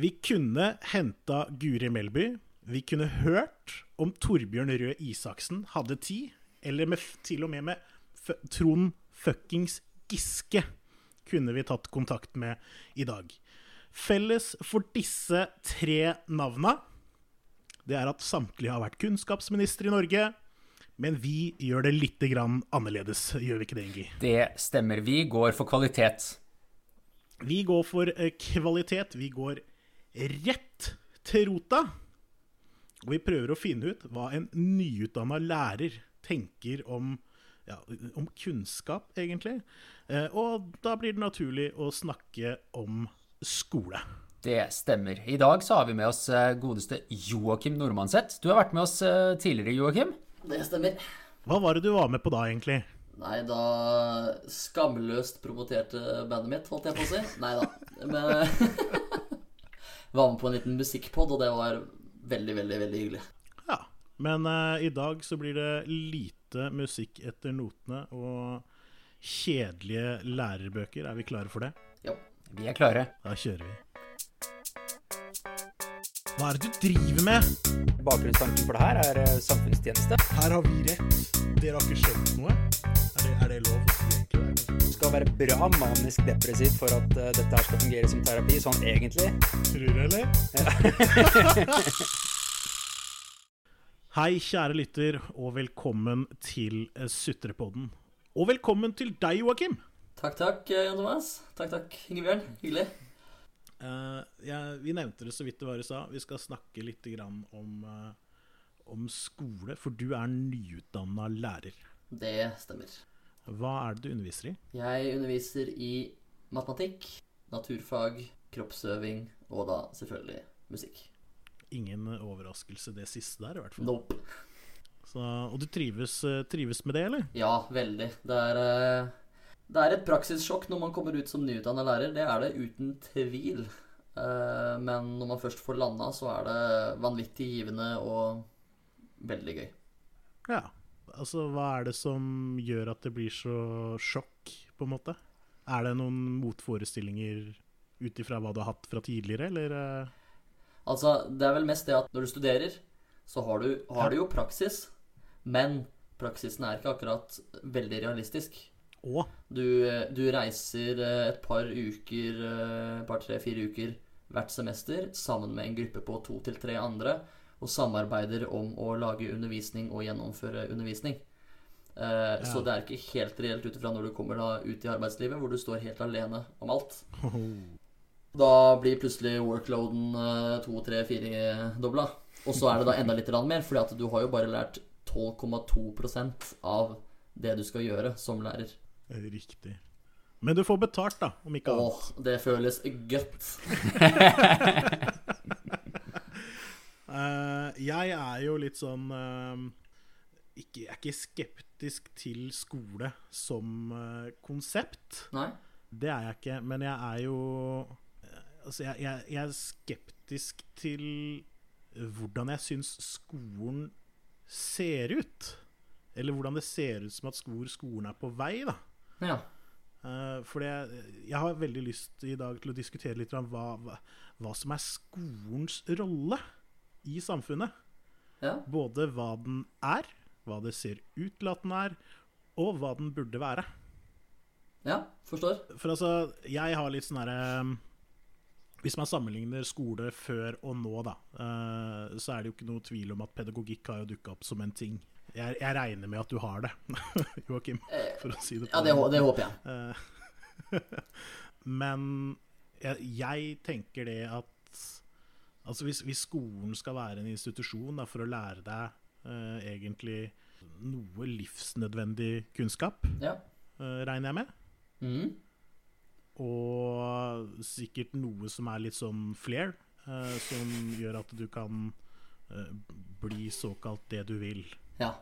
Vi kunne henta Guri Melby. Vi kunne hørt om Torbjørn Røe Isaksen hadde tid. Eller med, til og med med Trond fuckings Giske kunne vi tatt kontakt med i dag. Felles for disse tre navna det er at samtlige har vært kunnskapsminister i Norge. Men vi gjør det litt grann annerledes, gjør vi ikke det, Ingi? Det stemmer. Vi går for kvalitet. Vi går for eh, kvalitet. Vi går rett til rota. Og vi prøver å finne ut hva en nyutdanna lærer tenker om, ja, om kunnskap, egentlig. Eh, og da blir det naturlig å snakke om skole. Det stemmer. I dag så har vi med oss eh, godeste Joakim Nordmanseth. Du har vært med oss eh, tidligere, Joakim. Det stemmer. Hva var det du var med på da, egentlig? Nei, da skamløst promoterte bandet mitt, holdt jeg på å si. Nei da. Men var med på en liten musikkpod, og det var veldig, veldig, veldig hyggelig. Ja. Men uh, i dag så blir det lite musikk etter notene og kjedelige lærerbøker. Er vi klare for det? Ja. Vi er klare. Da kjører vi. Hva er det du driver med? Bakgrunnstanken for det her er eh, samfunnstjeneste. Her har vi rett. Dere har ikke skjønt noe? Er det, er det lov å si egentlig? Du skal være bra manisk depressiv for at uh, dette her skal fungere som terapi, sånn egentlig. Tror du, eller? Hei, kjære lytter, og velkommen til eh, Sutrepodden. Og velkommen til deg, Joakim. Takk, takk, Jan Thomas. Takk, takk, Ingebjørn. Hyggelig. Uh, ja, vi nevnte det så vidt det var i stad. Vi skal snakke litt grann om, uh, om skole, for du er nyutdanna lærer. Det stemmer. Hva er det du underviser i? Jeg underviser i matematikk, naturfag, kroppsøving og da selvfølgelig musikk. Ingen overraskelse det siste der, i hvert fall. Nope. Så, og du trives, eh, trives med det, eller? Ja, veldig. Det er, eh, det er et praksissjokk når man kommer ut som nyutdanna lærer. Det er det uten tvil. Eh, Men når man først får landa, så er det vanvittig givende og veldig gøy. Ja. Altså, hva er det som gjør at det blir så sjokk, på en måte? Er det noen motforestillinger ut ifra hva du har hatt fra tidligere, eller? eh? Altså, det er vel mest det at når du studerer, så har du, har du jo praksis, men praksisen er ikke akkurat veldig realistisk. Å, Du, du reiser eh, et par uker, eh, et par, tre, fire uker hvert semester sammen med en gruppe på to til tre andre, og samarbeider om å lage undervisning og gjennomføre undervisning. Eh, Så det er ikke helt reelt ut ifra når du kommer da ut i arbeidslivet, hvor du står helt alene om alt. Da blir plutselig workloaden uh, to, tre, fire dobla. Og så er det da enda litt mer, fordi at du har jo bare lært 12,2% av det du skal gjøre som lærer. riktig. Men du får betalt, da, om ikke annet. Åh, det føles godt. Eh, jeg er jo litt sånn eh, ikke, Jeg er ikke skeptisk til skole som eh, konsept. Nei? Det er jeg ikke, men jeg er jo Altså, jeg, jeg, jeg er skeptisk til hvordan jeg syns skolen ser ut. Eller hvordan det ser ut som at hvor skolen er på vei, da. Ja. Uh, for jeg, jeg har veldig lyst i dag til å diskutere litt om hva, hva, hva som er skolens rolle i samfunnet. Ja. Både hva den er, hva det ser ut til at den er, og hva den burde være. ja, forstår. For altså, jeg har litt sånn herre Hvis man sammenligner skole før og nå, da, eh, så er det jo ikke noe tvil om at pedagogikk har jo dukka opp som en ting. Jeg, jeg regner med at du har det, Joakim, for å si det på Ja, det, det håper jeg. Eh, Men jeg, jeg tenker det at Altså hvis, hvis skolen skal være en institusjon da, for å lære deg uh, egentlig noe livsnødvendig kunnskap, Ja. uh, regner jeg med, Mm. og sikkert noe som er litt sånn flair, uh, som gjør at du kan bli såkalt det du vil. ja.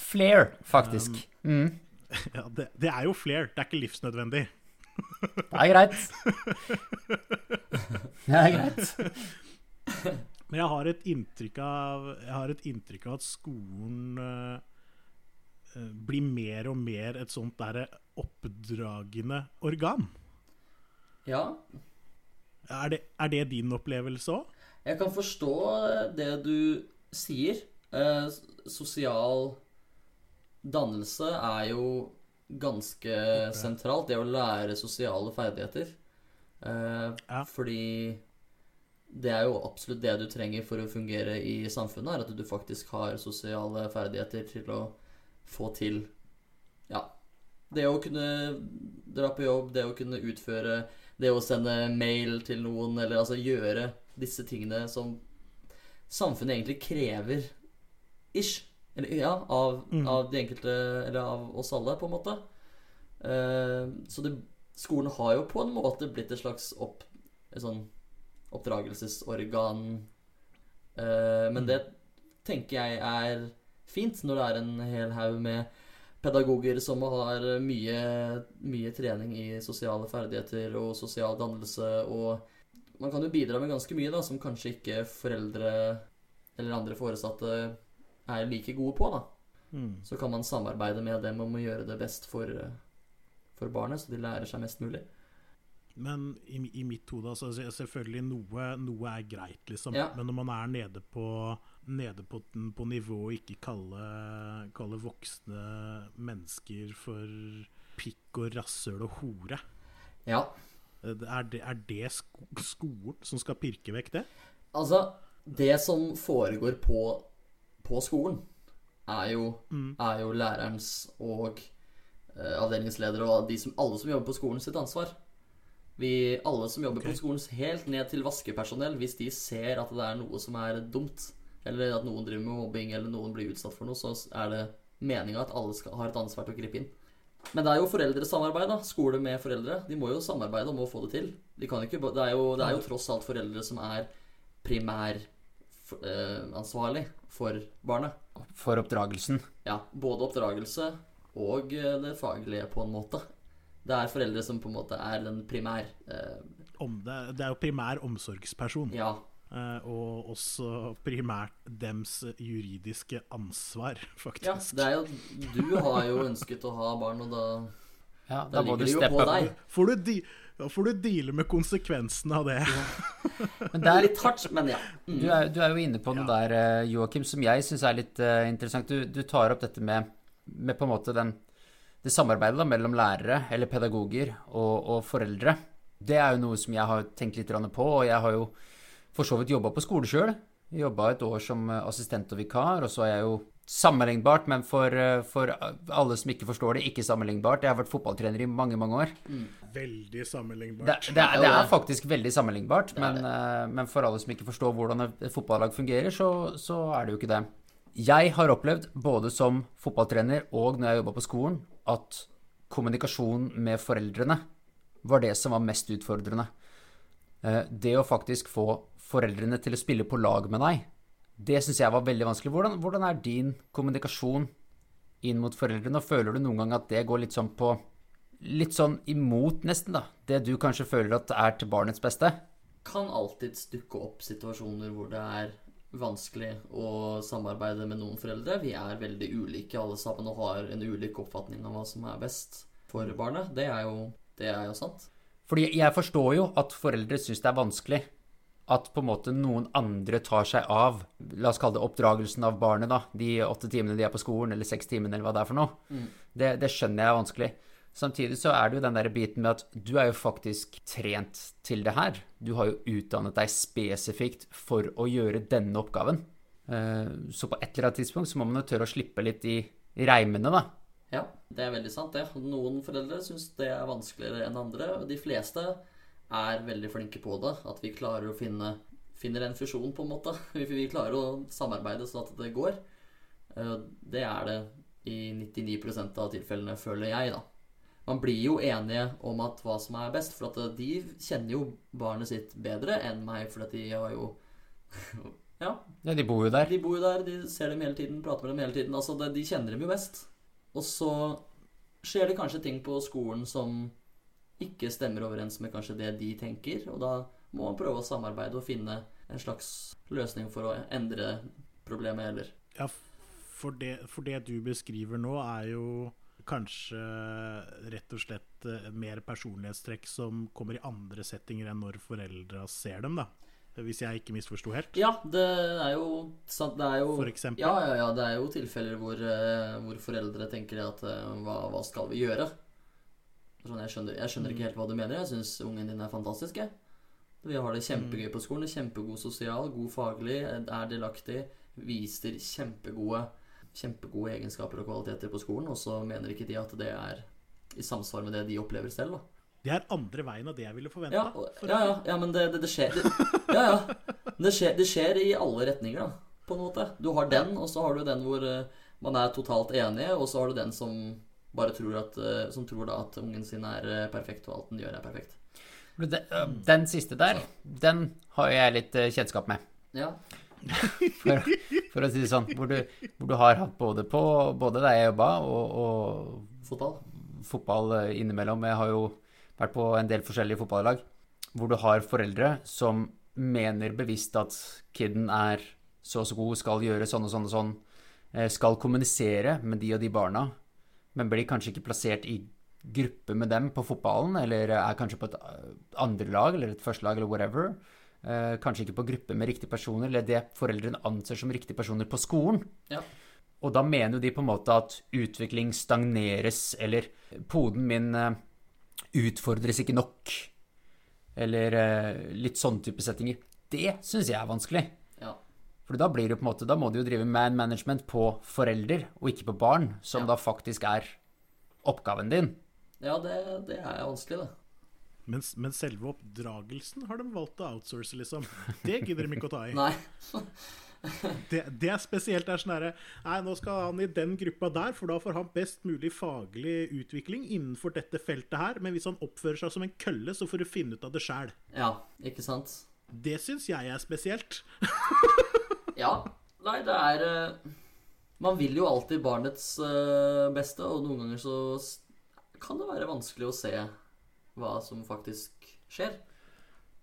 Flair, faktisk. Mm, Ja, det, det er jo flair, det er ikke livsnødvendig. Det er greit. Det er greit. Men jeg har et inntrykk av, et inntrykk av at skolen eh, eh, blir mer og mer et sånt derre oppdragende organ. Ja. Er det, er det din opplevelse òg? Jeg kan forstå det du sier. Eh, sosial dannelse er jo ganske sentralt. Det å lære sosiale ferdigheter. Eh, Ja. Fordi det er jo absolutt det du trenger for å fungere i samfunnet, er at du faktisk har sosiale ferdigheter til å få til Ja. Det å kunne dra på jobb, det å kunne utføre Det å sende mail til noen, eller altså gjøre disse tingene som samfunnet egentlig krever ish. Eller, ja, av, av de enkelte Eller av oss alle, på en måte. Uh, så det, skolen har jo på en måte blitt et slags opp, et sånn oppdragelsesorgan. Uh, men det tenker jeg er fint når det er en hel haug med pedagoger som har mye, mye trening i sosiale ferdigheter og sosial dannelse. Og man kan jo bidra med ganske mye da, som kanskje ikke foreldre eller andre foresatte er like gode på. da. Mm. Så kan man samarbeide med dem om å gjøre det best for, for barnet, så de lærer seg mest mulig. Men i, i mitt hode, altså selvfølgelig noe, noe er greit, liksom. Ja. Men når man er nede på, nede på, på nivå ikke kalle, kalle voksne mennesker for pikk og rasshøl og hore, Ja, eh, er det, er det sko skolen som skal pirke vekk det? Altså, det som foregår på, på skolen, er jo, er jo lærerens og eh, avdelingsleder og de som, alle som jobber på skolen sitt ansvar. Vi, alle som jobber okay. på skolen, helt ned til vaskepersonell, hvis de ser at det er noe som er dumt, eller at noen driver med mobbing, eller noen blir utsatt for noe, så er det meninga at alle skal, har et ansvar til å gripe inn. Men det er jo foreldresamarbeid, da. Skole med foreldre. De må jo samarbeide om å få det til. De kan ikke, det, er jo, det er jo tross alt foreldre som er primæransvarlig for barnet. For oppdragelsen. Ja, både oppdragelse og eh, det faglige, på en måte. Det er foreldre som på en måte er den primær... Eh, Om det, det er jo primær omsorgsperson, ja, eh, og også primært dems juridiske ansvar, ja, faktisk. det er jo Du har jo ønsket å ha barn, og da, Ja, da da må du ligger det jo steppe på opp. deg. Får du, da får du deale med konsekvensene av det. Men Det er litt hardt, men ja. Mm. du, er, du er jo inne på noe der, eh, Joakim, som jeg syns er litt uh, interessant. Du, du tar opp dette med, med på en måte den, det samarbeidet da, mellom lærere eller pedagoger og, og foreldre. Det er jo noe som jeg har tenkt litt på, og jeg har jo for så vidt jobba på skole sjøl. Jobba et år som eh, assistent og vikar, og så er jeg jo sammenlignbart, men for, for alle som ikke forstår det, ikke sammenlignbart. Jeg har vært fotballtrener i mange, mange år. Veldig sammenlignbart. det, er, det er faktisk veldig sammenlignbart, men, eh, men for alle som ikke forstår hvordan et et fotballag fungerer, så, så er det jo ikke det. Jeg har opplevd, både som fotballtrener og når jeg jobba på skolen, at kommunikasjon med foreldrene var det som var mest utfordrende. Eh, Det å faktisk få foreldrene til å spille på lag med deg, det syns jeg var veldig vanskelig. Hvordan, hvordan er din kommunikasjon inn mot foreldrene, og føler du noen gang at det går litt sånn på Litt sånn imot, nesten, da. Det du kanskje føler at er til barnets beste. Kan alltids dukke opp situasjoner hvor det er vanskelig å samarbeide med noen foreldre. Vi er veldig ulike alle sammen og har en ulik oppfatning av hva som er best for barnet. Det er jo, det er jo sant. Fordi jeg forstår jo at foreldre syns det er vanskelig at på en måte noen andre tar seg av La oss kalle det oppdragelsen av barnet, da. De åtte timene de er på skolen, eller seks timene, eller hva det er for noe. Det, det skjønner jeg er vanskelig. Samtidig så er det jo den der biten med at du er jo faktisk trent til det her. Du har jo utdannet deg spesifikt for å gjøre denne oppgaven. Eh, Så på et eller annet tidspunkt så må man jo tørre å slippe litt i reimene, da. Ja, det er veldig sant, det. Noen foreldre syns det er vanskeligere enn andre. og De fleste er veldig flinke på det. At vi klarer å finne finner en fusjon, på en måte. Vi, klarer å samarbeide sånn at det går. Eh, Det er det i 99% av tilfellene, føler jeg, da. Man blir jo enige om at hva som er best, for at de kjenner jo barnet sitt bedre enn meg, for at de har jo Ja, Ja, de bor jo der. de bor jo der, de ser dem hele tiden, prater med dem hele tiden. Altså, det, de kjenner dem jo best. Og så skjer det kanskje ting på skolen som ikke stemmer overens med kanskje det de tenker, og da må man prøve å samarbeide og finne en slags løsning for å endre problemet, eller Ja, for det, for det du beskriver nå, er jo kanskje rett og slett eh, mer personlighetstrekk som kommer i andre settinger enn når foreldra ser dem, da. Hvis jeg ikke misforsto helt. Ja, det er jo sant. Det er jo For eksempel. Ja, ja, ja. Det er jo tilfeller hvor, eh, hvor foreldre tenker at eh, hva, hva skal vi gjøre? Sånn, jeg, skjønner, jeg skjønner ikke helt hva du mener. Jeg syns ungen din er fantastisk. Jeg. Vi har det kjempegøy på skolen. Kjempegod sosial, god faglig, er delaktig. Viser kjempegode, kjempegode egenskaper og kvaliteter på skolen. Og så mener ikke de at det er i samsvar med det de opplever selv. da Det er andre veien av det jeg ville forventa. ja, ja, ja, ja, men det, det, det skjer det, Ja, ja. Det skjer, det skjer i alle retninger, da, på en måte. Du har den, og så har du den hvor eh, man er totalt enige, og så har du den som bare tror at eh, Som tror da at ungen sin er eh, perfekt, og alt den gjør, er perfekt. Den, den siste der, den har jeg litt kjennskap med. Ja. For, for å si det sånn. Hvor du, hvor du har hatt både på både der jeg jobba, og, og Fotball. fotball eh, innimellom. Jeg har jo vært på en del forskjellige fotballag hvor du har foreldre som mener bevisst at kiden er så og så god, skal gjøre sånn og sånn og sånn, eh, skal kommunisere med de og de barna, men blir kanskje ikke plassert i gruppe med dem på fotballen, eller er kanskje på et eh, andre lag eller et første lag eller whatever. Eh, Kanskje ikke på gruppe med riktige personer, eller det foreldrene anser som riktige personer på skolen. Ja. Og da mener jo de på en måte at utvikling stagneres, eller poden min eh, utfordres ikke nok. Eller eh, litt sånne type settinger. Det syns jeg er vanskelig. Ja. For da blir det på en måte, da må du jo drive man management på forelder, og ikke på barn, som Ja. da faktisk er oppgaven din. Ja, det, det er vanskelig, det. Men, men selve oppdragelsen har de valgt å outsource, liksom. Det gidder de ikke å ta i. Det, det er spesielt. Det er sånn herre Nei, nå skal han i den gruppa der, for da får han best mulig faglig utvikling innenfor dette feltet her. Men hvis han oppfører seg som en kølle, så får du finne ut av det sjæl. Ja, ikke sant? Det syns jeg er spesielt. Ja. Nei, det er eh, Man vil jo alltid barnets eh, beste, og noen ganger så kan det være vanskelig å se hva som faktisk skjer.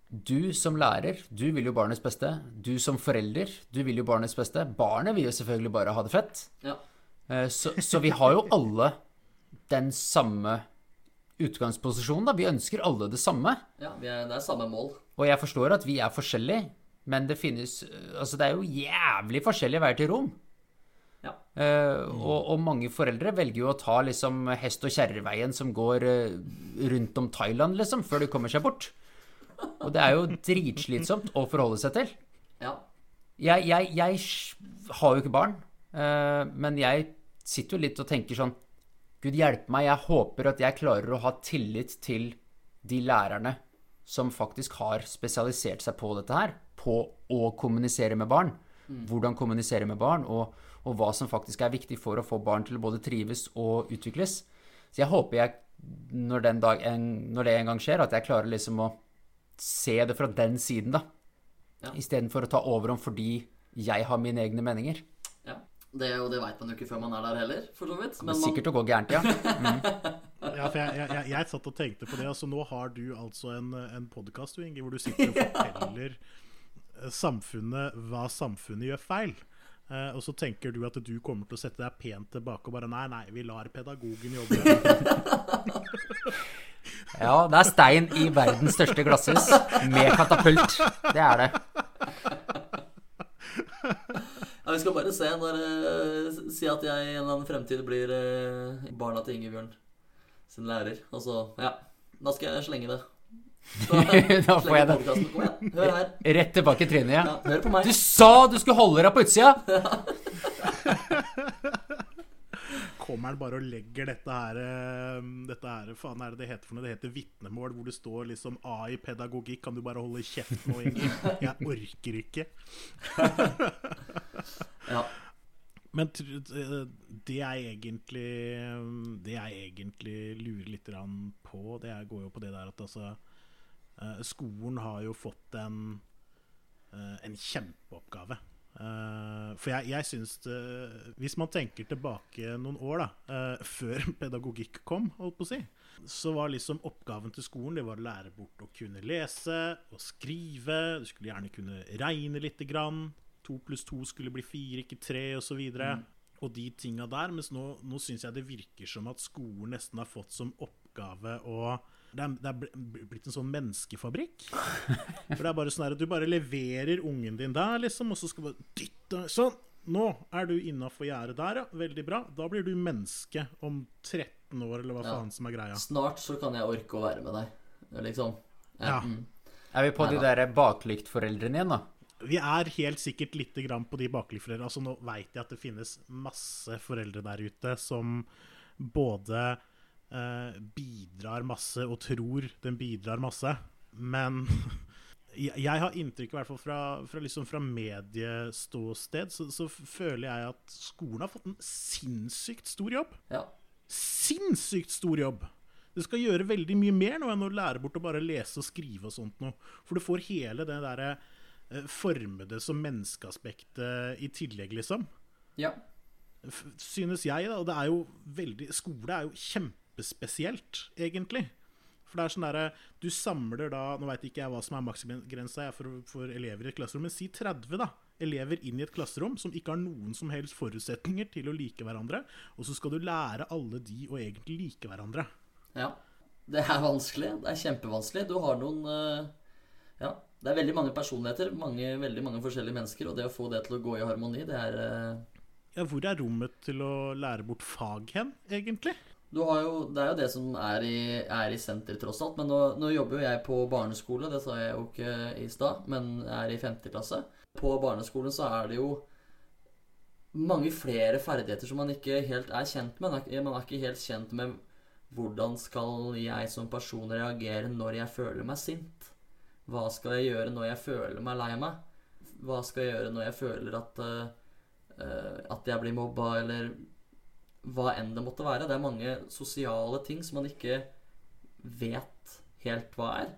Du som lærer, du vil jo barnets beste. Du som forelder, du vil jo barnets beste. Barnet vil jo selvfølgelig bare ha det fett. Ja. Eh, Så, så vi har jo alle den samme utgangsposisjonen, da. Vi ønsker alle det samme. ja vi er, det er samme mål. Og jeg forstår at vi er forskjellige, men det finnes Altså, det er jo jævlig forskjellige veier til rom. Ja. Uh, og, og mange foreldre velger jo å ta liksom hest- og kjerreveien som går uh, rundt om Thailand, liksom, før de kommer seg bort. Og det er jo dritslitsomt å forholde seg til. Ja. Jeg, jeg, jeg har jo ikke barn, uh, men jeg sitter jo litt og tenker sånn Gud hjelpe meg, jeg håper at jeg klarer å ha tillit til de lærerne som faktisk har spesialisert seg på dette her, på å kommunisere med barn. Hvordan kommunisere med barn, og, og hva som faktisk er viktig for å få barn til å både trives og utvikles. Så jeg håper jeg, når, den dag, en, når det en gang skjer, at jeg klarer liksom å se det fra den siden, da. Ja. Istedenfor å ta over om fordi jeg har mine egne meninger. ja. Det, og det veit man jo ikke før man er der heller, for så vidt. Det er er man, sikkert å gå gærent, ja. Ja, for jeg, jeg, jeg, jeg satt og tenkte på det. Altså, nå har du altså en, en podkast hvor du sitter og forteller eh, samfunnet hva samfunnet gjør feil. Eh, og så tenker du at du kommer til å sette deg pent tilbake og bare Nei, nei, vi lar pedagogen jobbe. Ja, det er stein i verdens største glasshus med katapult. Det er det. ja, vi skal bare se når uh, Si at jeg i en eller annen fremtid blir uh, barna til Ingebjørn sin lærer. Og så Ja. Da skal jeg slenge det. Da får jeg det. hør her. Rett tilbake i trynet, Ja, ja. hør på meg. Du sa du skulle holde deg på utsida! Kommer han bare og legger dette her eh, Dette her, faen er det det heter for noe? Det heter vitnemål, hvor det står liksom A i pedagogikk. Kan du bare holde kjeft nå, Inger? Jeg orker ikke. Ja. Men eh, det jeg egentlig Det jeg egentlig lurer litt på, det går jo på det der at altså Skolen har jo fått en eh, en kjempeoppgave. Eh, for jeg, jeg syns Hvis man tenker tilbake noen år, da, eh, før pedagogikk kom, holdt på å si, så var liksom oppgaven til skolen det var å lære bort å kunne lese og skrive. Du skulle gjerne kunne regne lite grann. To pluss to skulle bli fire, ikke tre, osv. og de tinga der. Mens nå, nå syns jeg det virker som at skolen nesten har fått som oppgave å det er, det er blitt en sånn menneskefabrikk. For det er bare sånn at Du bare leverer ungen din der, liksom, og så skal du bare dytte Sånn! Nå er du innafor gjerdet der, ja. Veldig bra. Da blir du menneske om 13 år, eller hva Ja. faen som er greia. Snart så kan jeg orke å være med deg, liksom. Ja. mm. Er vi på de der baklyktforeldrene igjen, da? Vi er helt sikkert lite grann på de baklyktforeldrene. Altså, nå veit jeg at det finnes masse foreldre der ute som både eh, bidrar masse og tror den bidrar masse, men jeg, har inntrykk, i hvert fall fra, fra, liksom fra medieståsted, så, så føler jeg at skolen har fått en sinnssykt stor jobb. Ja. Sinnssykt stor jobb! Det skal gjøre veldig mye mer nå enn å lære bort å bare lese og skrive og sånt noe. For du får hele det derre eh, formede som menneskeaspektet i tillegg, liksom. ja. Synes jeg, da. Og det er jo veldig Skole er jo kjempespesielt, egentlig. For det er sånn derre Du samler da Nå veit ikke jeg hva som er maksimumgrensa for, for elever i et klasserom, men si 30, da. Elever inn i et klasserom som ikke har noen som helst forutsetninger til å like hverandre. Og så skal du lære alle de å egentlig like hverandre. Ja. Det er vanskelig. Det er kjempevanskelig. Du har noen eh, Ja. Det er veldig mange personligheter, mange, veldig mange forskjellige mennesker, og det å få det til å gå i harmoni, det er eh, Ja, hvor er rommet til å lære bort fag hen, egentlig? Jo, det er jo det som er i, er i senter, tross alt. Men nå, nå jobber jo jeg på barneskole, det sa jeg jo ikke i stad, men er i 5. klasse. På barneskolen så er det jo mange flere ferdigheter som man ikke helt er kjent med. Man er, ikke helt kjent med hvordan skal jeg som person reagere når jeg føler meg sint? Hva skal jeg gjøre når jeg føler meg lei meg? Hva skal jeg gjøre når jeg føler at, eh, at jeg blir mobba, eller hva enn det måtte være. Det er mange sosiale ting som man ikke vet helt hva er.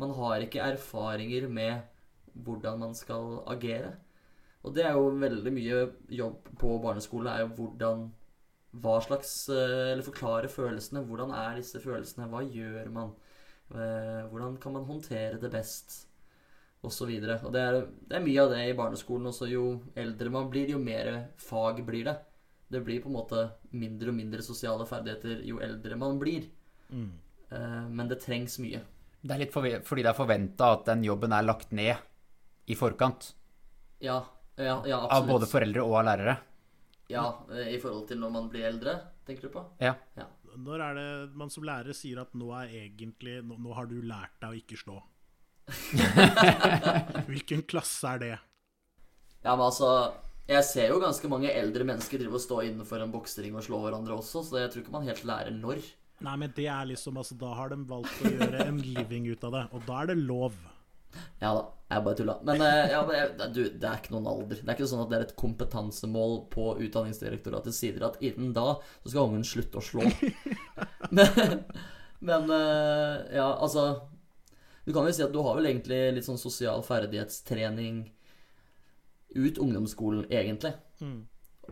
Man har ikke erfaringer med hvordan man skal agere. Og det er jo veldig mye jobb på barneskole, er jo hvordan Hva slags eh, Eller forklare følelsene. Hvordan er disse følelsene? Hva gjør man? Eh, Hvordan kan man håndtere det best? Og så videre. Og det er, det er mye av det i barneskolen også. Jo eldre man blir, jo mer fag blir det. Det blir på en måte mindre og mindre sosiale ferdigheter jo eldre man blir. Mm. Men det trengs mye. Det er litt fordi det er forventa at den jobben er lagt ned i forkant. Ja, ja, ja Av både foreldre og av lærere. Ja, eh, I forhold til når man blir eldre, tenker du på? Ja. Når er det man som lærer sier at nå er egentlig Nå, nå har du lært deg å ikke slå? Hvilken klasse er det? Ja, men altså Jeg ser jo ganske mange eldre mennesker drive og stå innenfor en boksering og slå hverandre også, så jeg tror ikke man helt lærer når. Nei, men det er liksom altså, Da har de valgt å gjøre en living ut av det, og da er det lov. Ja da, jeg bare tulla. Men eh, ja, men du, det er ikke noen alder. Det er ikke sånn at det er et kompetansemål på Utdanningsdirektoratets sider at innen da så skal ungen slutte å slå. men men eh, ja, altså Du kan jo si at du har vel egentlig litt sånn sosial ferdighetstrening ut ungdomsskolen, egentlig.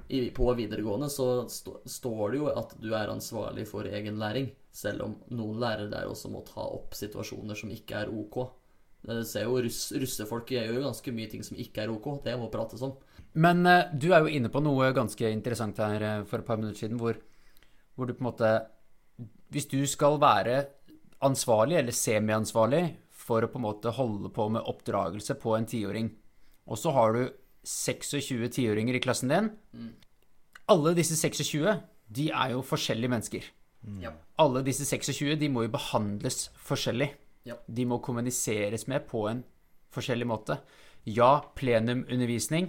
I, på videregående så stå, står det jo at du er ansvarlig for egen læring, selv om noen lærere der også må ta opp situasjoner som ikke er ok. Du ser jo russ, Russefolk gjør jo ganske mye ting som ikke er ok. Det må prates om. Men eh, du er jo inne på noe ganske interessant her eh, for et par minutter siden, hvor, hvor du på en måte Hvis du skal være ansvarlig, eller semiansvarlig, for å på en måte holde på med oppdragelse på en tiåring, og så har du 26 tiåringer i klassen din Alle disse 26, de er jo forskjellige mennesker. Ja. Alle disse 26, de må jo behandles forskjellig. Ja. De må kommuniseres med på en forskjellig måte. Ja, plenumundervisning,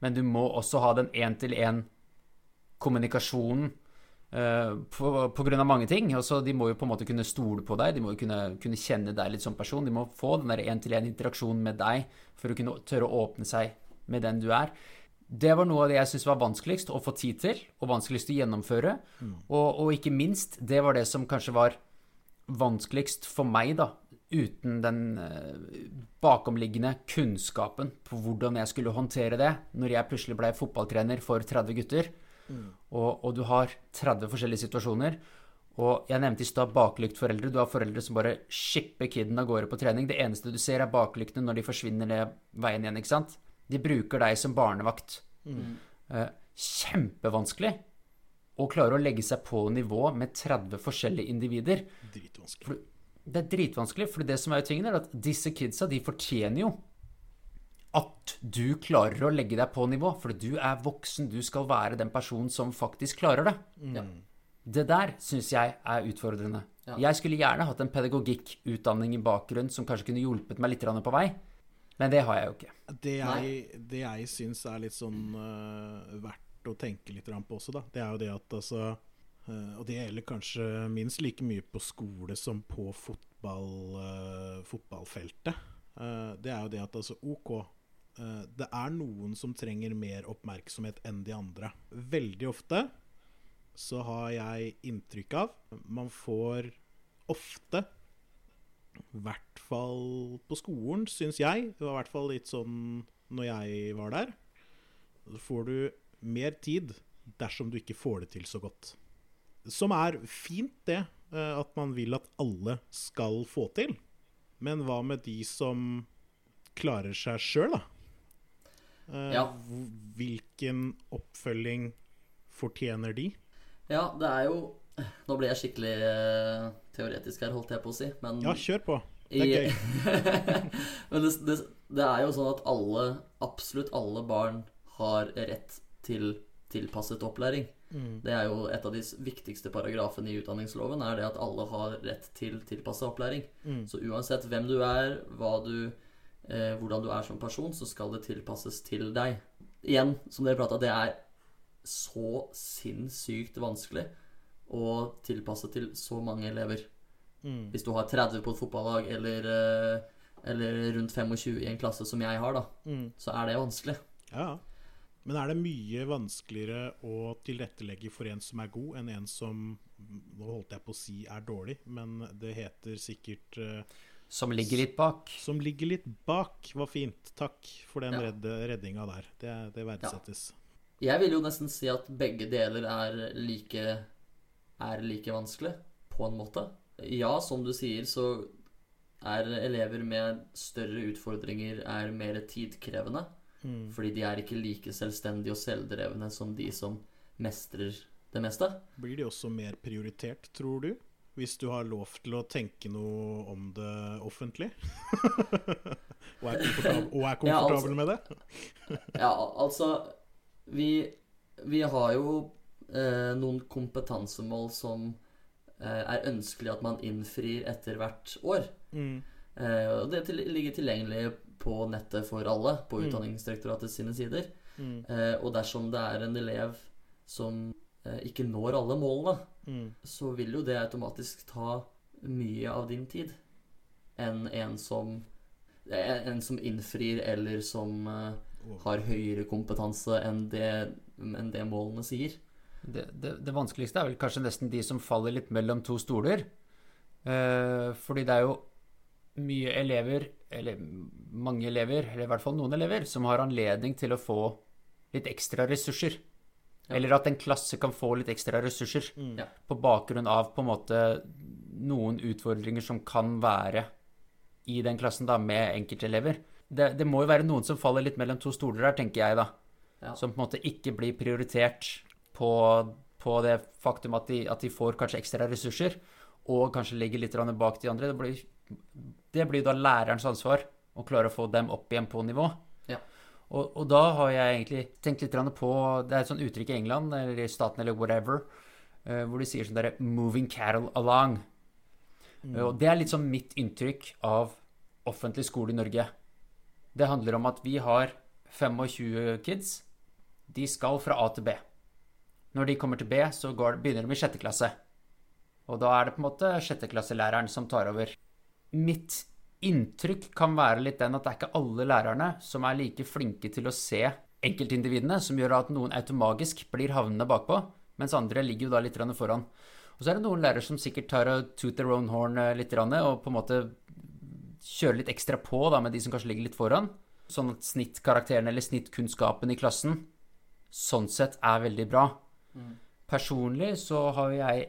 men du må også ha den én-til-én-kommunikasjonen eh, på, på grunn av mange ting. Også, de må jo på en måte kunne stole på deg, de må jo kunne, kunne kjenne deg litt som person. De må få den der én-til-én-interaksjonen med deg for å kunne tørre å åpne seg med den du er. Det var noe av det jeg syntes var vanskeligst å få tid til, og vanskeligst å gjennomføre. Og, og ikke minst, det var det som kanskje var vanskeligst for meg, da, uten den eh, bakomliggende kunnskapen på hvordan jeg skulle håndtere det, når jeg plutselig ble fotballtrener for 30 gutter, og, og du har 30 forskjellige situasjoner. Og jeg nevnte i stad baklyktforeldre. Du har foreldre som bare shipper kiden av gårde på trening. Det eneste du ser, er baklyktene når de forsvinner ned veien igjen, ikke sant? De bruker deg som barnevakt. Mm. kjempevanskelig å klare å legge seg på nivå med 30 forskjellige individer. Dritvanskelig. Det er dritvanskelig, for det som er jo tingen, er at disse kidsa, de fortjener jo at du klarer å legge deg på nivå, for du er voksen, du skal være den personen som faktisk klarer det. Ja. Det der syns jeg er utfordrende. Ja. Jeg skulle gjerne hatt en pedagogikkutdanning i bakgrunnen som kanskje kunne hjulpet meg litt på vei, men det har jeg jo ikke. Det jeg, det jeg syns er litt sånn uh, verdt å tenke litt på også, da, det er jo det at altså uh, Og det gjelder kanskje minst like mye på skole som på fotball, uh, fotballfeltet. Det er jo det at altså OK, det er noen som trenger mer oppmerksomhet enn de andre. Veldig ofte så har jeg inntrykk av Man får ofte i hvert fall på skolen, syns jeg. Det var i hvert fall litt sånn når jeg var der. Så får du mer tid dersom du ikke får det til så godt. Som er fint, det. eh, At man vil at alle skal få til. Men hva med de som klarer seg sjøl, da? Eh, Ja. Hvilken oppfølging fortjener de? Ja, det er jo Nå ble jeg skikkelig eh, teoretisk her, holdt jeg på å si. Men Ja, kjør på. Det er gøy. Men det, det, det er jo sånn at alle, absolutt alle barn har rett til tilpasset opplæring. Mm. Det er jo et av de viktigste paragrafene i utdanningsloven, er det at alle har rett til tilpasset opplæring. Mm. Så uansett hvem du er, du, eh, hvordan du er som person, så skal det tilpasses til deg. Igjen, som dere prata, det er så sinnssykt vanskelig å tilpasse til så mange elever. Mm. Hvis du har 30 på et fotballag, eller, eh, eller rundt 25 i en klasse som jeg har, da, Mm. så er det vanskelig. Ja. Men er det mye vanskeligere å tilrettelegge for en som er god, enn en som Nå holdt jeg på å si er dårlig, men det heter sikkert eh, Som ligger litt bak. Som ligger litt bak. Var fint. Takk for den Ja. redde, reddinga der. Det, det verdsettes. Jeg vil jo nesten si at begge deler er like, er like vanskelig, på en måte. Ja, som du sier, så er elever med større utfordringer er mer tidkrevende. Mm. Fordi de er ikke like selvstendige og selvdrevne som de som mestrer det meste. Blir de også mer prioritert, tror du? Hvis du har lov til å tenke noe om det offentlig? og er komfortabel, og er Ja, altså- med det? Ja, altså Vi, vi har jo eh, noen kompetansemål som eh, er ønskelig at man innfrir etter hvert år. Mm. Eh, og det til, ligger tilgjengelig på nettet for alle på Mm. Utdanningsdirektoratet sine sider. Mm. Eh, og dersom det er en elev som eh, ikke når alle målene, Mm. så vil jo det automatisk ta mye av din tid enn en som en en som innfrir, eller som eh, har høyere kompetanse enn det, enn det målene sier. Det, det, det vanskeligste er vel kanskje nesten de som faller litt mellom to stoler. Eh, fordi det er jo mye elever, eller mange elever, eller i hvert fall noen elever, som har anledning til å få litt ekstra ressurser. Ja. Eller at en klasse kan få litt ekstra ressurser Mm. Ja. på bakgrunn av på en måte noen utfordringer som kan være i den klassen da, med enkeltelever. Det, det må jo være noen som faller litt mellom to stoler her, tenker jeg da. Ja. Som på en måte ikke blir prioritert på, på det faktum at de, at de får kanskje ekstra ressurser, og kanskje ligger litt bak de andre. Det blir, det blir da lærerens ansvar å klare å få dem opp igjen på nivå. Ja. Og, og da har jeg egentlig tenkt litt på Det er et sånt uttrykk i England, eller i staten, eller whatever, eh, hvor de sier sånn derre 'moving cattle along'. Mm. Og det er litt sånn mitt inntrykk av offentlig skole i Norge. Det handler om at vi har 25 kids. De skal fra A til B. Når de kommer til B, så går, begynner de i sjette klasse. Og da er det på en måte sjetteklasselæreren som tar over. Mitt inntrykk kan være litt den at det er ikke alle lærerne som er like flinke til å se enkeltindividene, som gjør at noen automagisk blir havnende bakpå, mens andre ligger jo da litt foran. Og så er det noen lærere som sikkert tar og toot their own horn eh, litt, og på en måte kjører litt ekstra på da, med de som kanskje ligger litt foran. Sånn at snittkarakteren eller snittkunnskapen i klassen sånn sett er veldig bra. Personlig så har jeg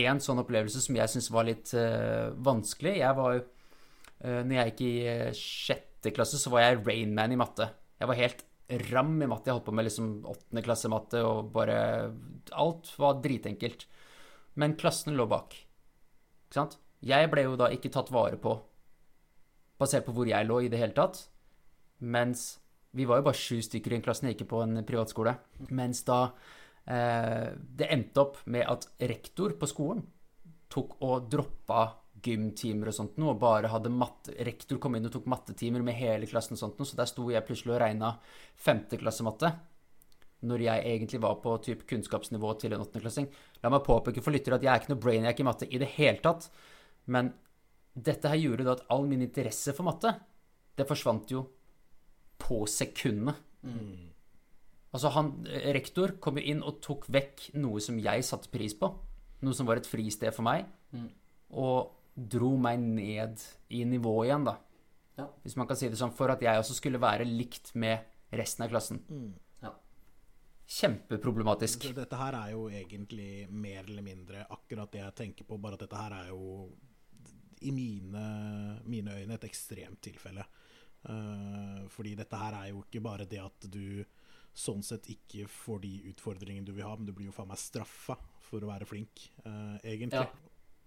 én sånn opplevelse som jeg syns var litt uh, vanskelig. Jeg var jo uh, Når jeg gikk i uh, sjette klasse, så var jeg Rainman i matte. Jeg var helt ram i matte. Jeg holdt på med liksom åttende klasse matte, og bare Alt var dritenkelt. Men klassen lå bak. Ikke sant? Jeg ble jo da ikke tatt vare på basert på hvor jeg lå i det hele tatt. Mens vi var jo bare sju stykker i en klasse, jeg gikk på en privatskole. Mens da det endte opp med at rektor på skolen tok og droppa gymtimer og sånt noe, og bare hadde matte Rektor kom inn og tok mattetimer med hele klassen og sånt noe, så der sto jeg plutselig og regna femteklassematte. Når jeg egentlig var på typ kunnskapsnivå til en åttendeklassing. La meg påpeke for lyttere at jeg er ikke noe brainiac i matte i det hele tatt. Men dette her gjorde da at all min interesse for matte, det forsvant jo på sekundene. Altså han, Rektor kom jo inn og tok vekk noe som jeg satte pris på. Noe som var et fristed for meg. Og dro meg ned i nivå igjen, da. Ja. Hvis man kan si det sånn. For at jeg også skulle være likt med resten av klassen. Ja. Kjempeproblematisk. Så Dette her er jo egentlig mer eller mindre akkurat det jeg tenker på, bare at dette her er jo i mine, mine øyne et ekstremt tilfelle. Uh, fordi dette her er jo ikke bare det at du sånn sett ikke får de utfordringene du vil ha, men du blir jo faen meg straffa for å være flink, uh, egentlig. Ja.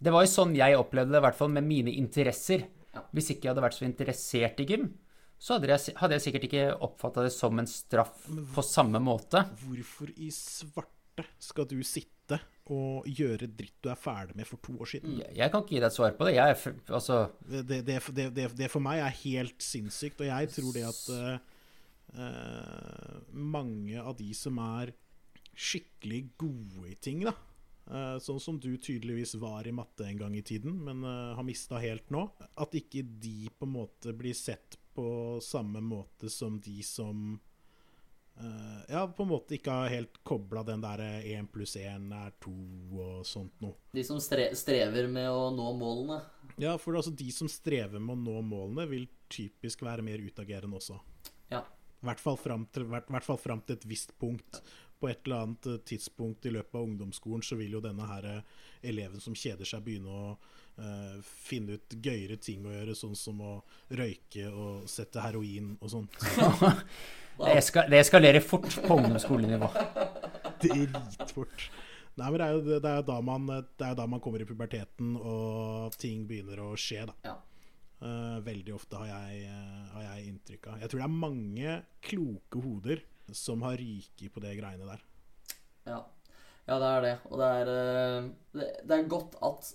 Det var jo sånn jeg opplevde det, i hvert fall med mine interesser. Ja. Hvis ikke jeg hadde vært så interessert i gym, så hadde jeg, hadde jeg sikkert ikke oppfatta det som en straff på samme måte. Hvorfor i svarte skal du sitte og gjøre dritt du er ferdig med for to år siden? Jeg, jeg kan ikke gi deg et svar på det. Jeg er altså Det, det, det, det, det, det for meg er helt sinnssykt, og jeg tror det at eh, mange av de som er skikkelig gode i ting, da eh, Sånn som du tydeligvis var i matte en gang i tiden, men eh, har mista helt nå. At ikke de på en måte blir sett på samme måte som de som eh, Ja, på en måte ikke har helt kobla den der én pluss én er to og sånt noe. De som stre strever med å nå målene. Ja, for altså de som strever med å nå målene, vil typisk være mer utagerende også. Ja. I hvert fall fram til, hvert, hvert fall fram til et visst punkt. På et eller annet eh, tidspunkt i løpet av ungdomsskolen så vil jo denne her eh, eleven som kjeder seg, begynne å uh, finne ut gøyere ting å gjøre, sånn som å røyke og sette heroin og sånt. Det, eska, det eskalerer fort på ungdomsskolenivå. Dritfort. Nei, men det er, jo, det, er jo da man, det er jo da man kommer i puberteten, og ting begynner å skje, da. Ja. Eh, veldig ofte har jeg, eh, har jeg inntrykk av. Jeg tror det er mange kloke hoder som har ryket på det greiene der. Ja. ja, det er det. Og det er, eh, det, er godt at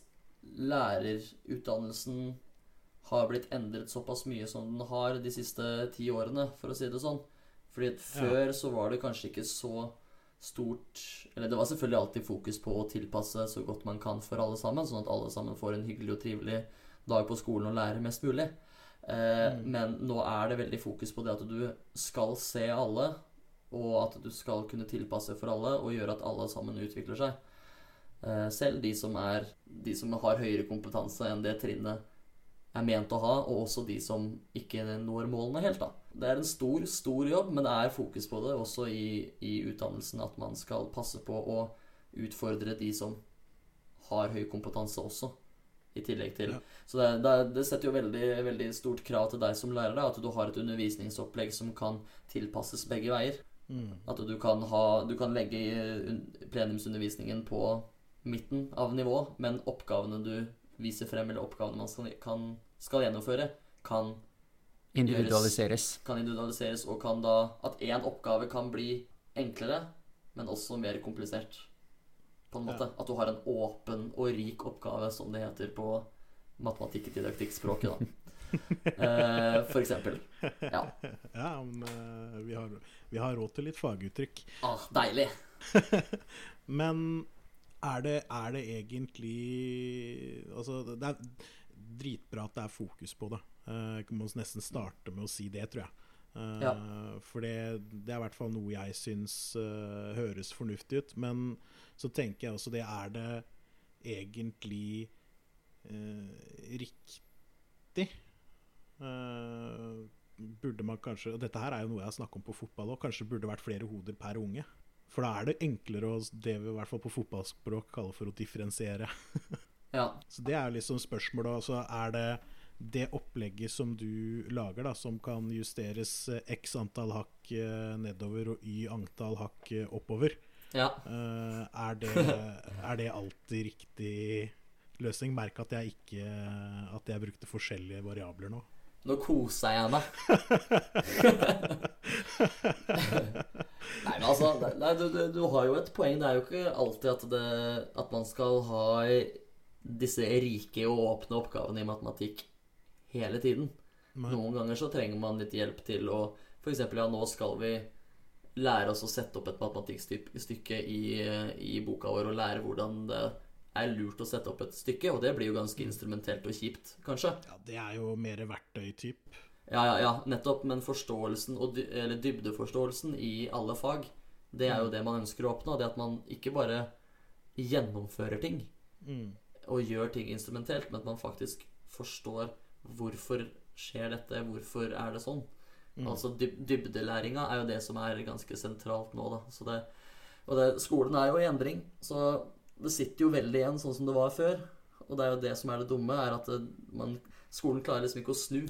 lærerutdannelsen har blitt endret såpass mye som den har de siste ti årene, for å si det sånn. Fordi før så var det kanskje ikke så stort Eller det var selvfølgelig alltid fokus på å tilpasse så godt man kan for alle sammen, sånn at alle sammen får en hyggelig og trivelig dag på skolen og lære mest mulig. Eh, Men nå er det veldig fokus på det at du skal se alle, og at du skal kunne tilpasse for alle og gjøre at alle sammen utvikler seg. Eh, selv de som, er, de som har høyere kompetanse enn det trinnet er ment å ha, og også de som ikke når målene helt. da. Det er en stor, stor jobb, men det er fokus på det også i, i utdannelsen at man skal passe på å utfordre de som har høy kompetanse også, i tillegg til. Ja. Så det, det, det setter jo veldig, veldig stort krav til deg som lærer, da, at du har et undervisningsopplegg som kan tilpasses begge veier. At du kan, ha, du kan legge plenumsundervisningen på midten av nivå, men oppgavene du viser frem, eller oppgavene man skal, kan, skal gjennomføre, kan, Individualiseres. kan individualiseres, og kan da At én oppgave kan bli enklere, men også mer komplisert. På en måte. At du har en åpen og rik oppgave, som det heter på matematikk-didaktikkspråket, da. Eh, for eksempel. Ja. Ja, men eh, vi, har, vi har råd til litt faguttrykk. Ah, deilig. Men er det, er det egentlig Altså, det er dritbra at det er fokus på det. Uh, må nesten starte med å si det, tror jeg. Uh, Ja. For det, det er i hvert fall noe jeg syns uh, høres fornuftig ut. Men så tenker jeg også det er det egentlig eh, riktig? Eh, burde man kanskje Og dette her er jo noe jeg har snakket om på fotball òg. Kanskje burde det vært flere hoder per unge. For da er det enklere å det vi i hvert fall på fotballspråk kaller for å differensiere. Ja. Så det er jo liksom spørsmålet. Altså, er det det opplegget som du lager, da, som kan justeres eh, x antall hakk eh, nedover og y antall hakk eh, oppover, Ja. Uh, er, det, er det alltid riktig løsning? Merk at jeg ikke At jeg brukte forskjellige variabler nå. Nå koser jeg meg. nei, men altså nei, du, du, du har jo et poeng. Det er jo ikke alltid at, det, at man skal ha disse rike og åpne oppgavene i matematikk hele tiden. Nei. Noen ganger så trenger man litt hjelp til å F.eks. ja, nå skal vi lære oss å sette opp et matematikkstykke i, i boka vår og lære hvordan det er lurt å sette opp et stykke, og det blir jo ganske instrumentelt og kjipt, kanskje. Ja, det er jo mer verktøytyp. Ja, ja, ja, nettopp. Men forståelsen, og eller dybdeforståelsen i alle fag, det er jo det man ønsker å oppnå. Det at man ikke bare gjennomfører ting Mm. og gjør ting instrumentelt, men at man faktisk forstår hvorfor skjer dette, hvorfor er det sånn. Altså dyb dybdelæringa er jo det som er ganske sentralt nå, da. Så det, og det, skolen er jo i endring, så det sitter jo veldig igjen sånn som det var før. Og det er jo det som er det dumme, er at det, man, skolen klarer liksom ikke å snu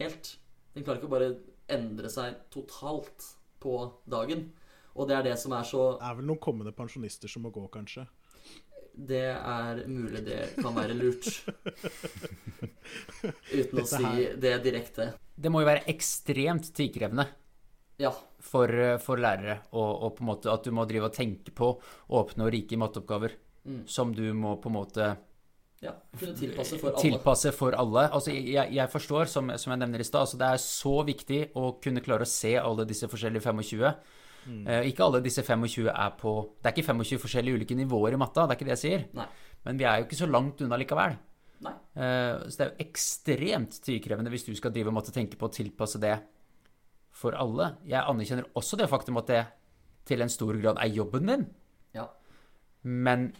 helt. Den klarer ikke å bare endre seg totalt på dagen. Og det er det som er så Det er vel noen kommende pensjonister som må gå, kanskje. Det er mulig det kan være lurt. Uten å si det direkte. Det må jo være ekstremt tidkrevende Ja. for, eh, for lærere, og, og på en måte at du må drive og tenke på åpne og rike matteoppgaver Mm. som du må på en måte ja. Kunne tilpasse for alle. tilpasse for alle. Altså, jeg, jeg forstår, som, som jeg nevner i stad, altså, det er så viktig å kunne klare å se alle disse forskjellige 25. Eh, ikke alle disse 25 er på Det er ikke 25 forskjellige ulike nivåer i matta, det er ikke det jeg sier. Nei. Men vi er jo ikke så langt unna likevel. Nei. Eh, Så det er jo ekstremt tidkrevende hvis du skal drive og måtte tenke på å tilpasse det for alle. Jeg anerkjenner også det faktum at det til en stor grad er jobben din, Ja. men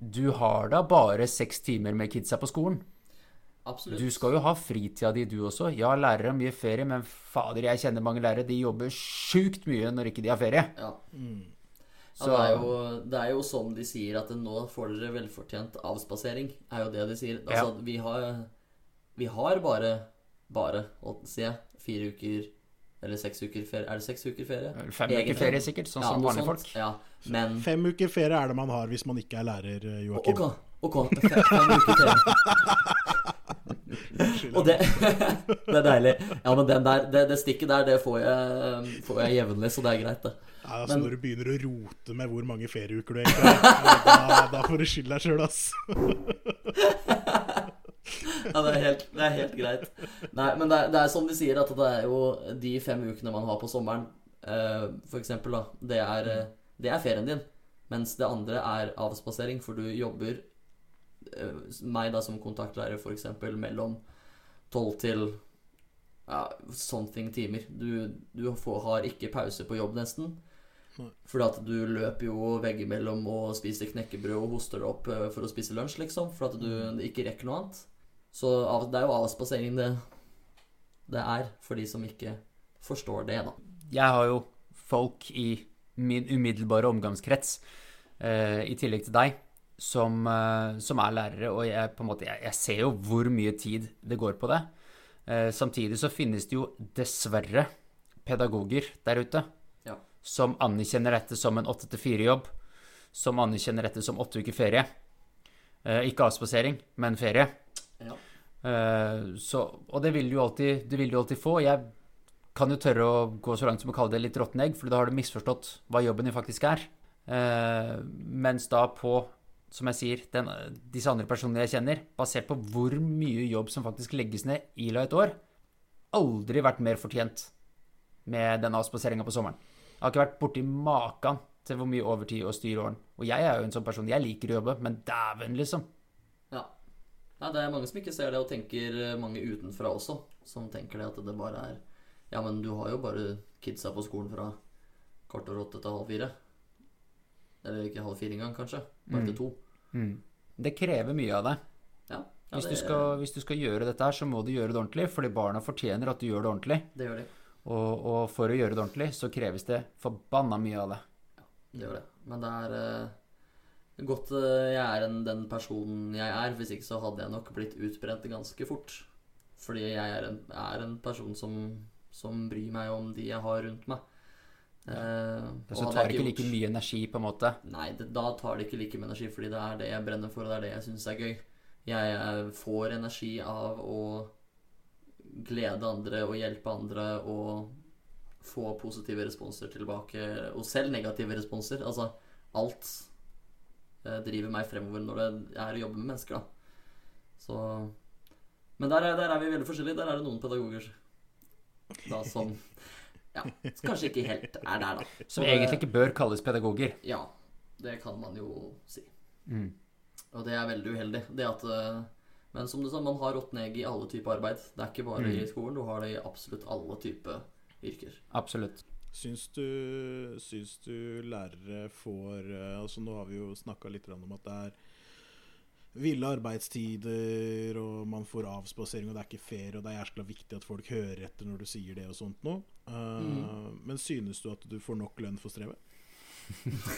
du har da bare seks timer med kidsa på skolen. Absolutt. Du skal jo ha fritida di, du også. Ja, lærere har mye ferie, men fader, jeg kjenner mange lærere. De jobber sjukt mye når ikke de har ferie. Ja. Så ja, det, er jo, det er jo som de sier, at nå får dere velfortjent avspasering. Er jo det de sier. Altså, vi, har, vi har bare Bare, å si jeg, fire uker eller seks uker ferie. Er det seks uker ferie? Fem Egen uker ferie, sikkert, sånn som vanlige folk. Ja, men Fem uker ferie er det man har hvis man ikke er lærer, eh, Joakim. Ok, ok, fem, fem uker ferie. Og det, det er deilig. Ja, men den der, det, det stikket der, det får jeg, får jeg jevnlig, så det er greit, det. Ja, altså, Men- når du begynner å rote med hvor mange ferieuker du egentlig har, da, da får du skylde deg sjøl, ass. Ja, det er helt, det er helt greit. Nei, men det er, det er som de sier, at det er jo de fem ukene man har på sommeren, uh, for eksempel, da, det er, eh, det er ferien din. Mens det andre er avspasering, for du jobber uh, Meg da som kontaktlærer, for eksempel, mellom tolv til ja, something timer. Du, du får, har ikke pause på jobb, nesten. Fordi at du løper jo veggimellom og spiser knekkebrød og hoster det opp eh, for å spise lunsj, liksom. For at du ikke rekker noe annet. Så det er jo avspasering det, det er, for de som ikke forstår det, da. Jeg har jo folk i min umiddelbare omgangskrets, eh, i tillegg til deg, som, eh, som er lærere, og jeg, på en måte, jeg, jeg ser jo hvor mye tid det går på det. Eh, samtidig så finnes det jo dessverre pedagoger der ute. Som anerkjenner dette som en 8-4-jobb, som anerkjenner dette som åtte uker ferie. Eh, ikke avspasering, men ferie. Ja. Eh, så, og det vil du alltid, det vil du alltid få. Jeg kan jo tørre å gå så langt som å kalle det litt råtne egg, for da har du misforstått hva jobben din faktisk er. Eh, mens da på, som jeg sier, den, disse andre personene jeg kjenner, basert på hvor mye jobb som faktisk legges ned i la et år, aldri vært mer fortjent med den avspaseringa på sommeren. Jeg har ikke vært borti maken til hvor mye overtid og styr og Og jeg er jo en sånn person, jeg liker å jobbe, men dæven, liksom. Ja. ja. Det er mange som ikke ser det, og tenker eh, mange utenfra også, som tenker det at det bare er Ja, men du har jo bare kidsa på skolen fra kvart over åtte til halv fire. Eller ikke halv fire engang, kanskje. Bare til to. Det krever mye av deg. Ja, ja Hvis, det, du skal, hvis du skal gjøre dette her, så må du gjøre det ordentlig, fordi barna fortjener at du gjør det ordentlig. det gjør de. Og, og for å gjøre det ordentlig, så kreves det forbanna mye av det. Det gjør det. Men det er uh, godt uh, jeg er en, den personen jeg er. Hvis ikke så hadde jeg nok blitt utbrent ganske fort. Fordi jeg er en, er en person som, som bryr meg om de jeg har rundt meg. Uh, og Så tar det ikke like mye energi, på en måte. Nei, det, da tar det ikke like mye energi, fordi det er det jeg brenner for, og det er det jeg syns er gøy. Jeg får energi av å glede andre og hjelpe andre og få positive responser tilbake, og selv negative responser. Altså, alt eh, driver meg fremover når det er å jobbe med mennesker, da. Så Men der er, der er vi veldig forskjellige. Der er det noen pedagoger da som ja, kanskje ikke helt er der, da. Som egentlig ikke bør kalles pedagoger. ja, det kan man jo si. Mm. Og det er veldig uheldig. Det at eh, Men som du sa, man har råtne egg i alle typer arbeid. Det er ikke bare Mm. i skolen, du har det i absolutt alle typer yrker. Absolutt. Syns du, syns du lærere får eh, Altså Nå har vi jo snakka litt om at det er ville arbeidstider, og man får avspasering, og det er ikke fair, og det er jæskla viktig at folk hører etter når du sier det og sånt noe. Eh, Men synes du at du får nok lønn for strevet?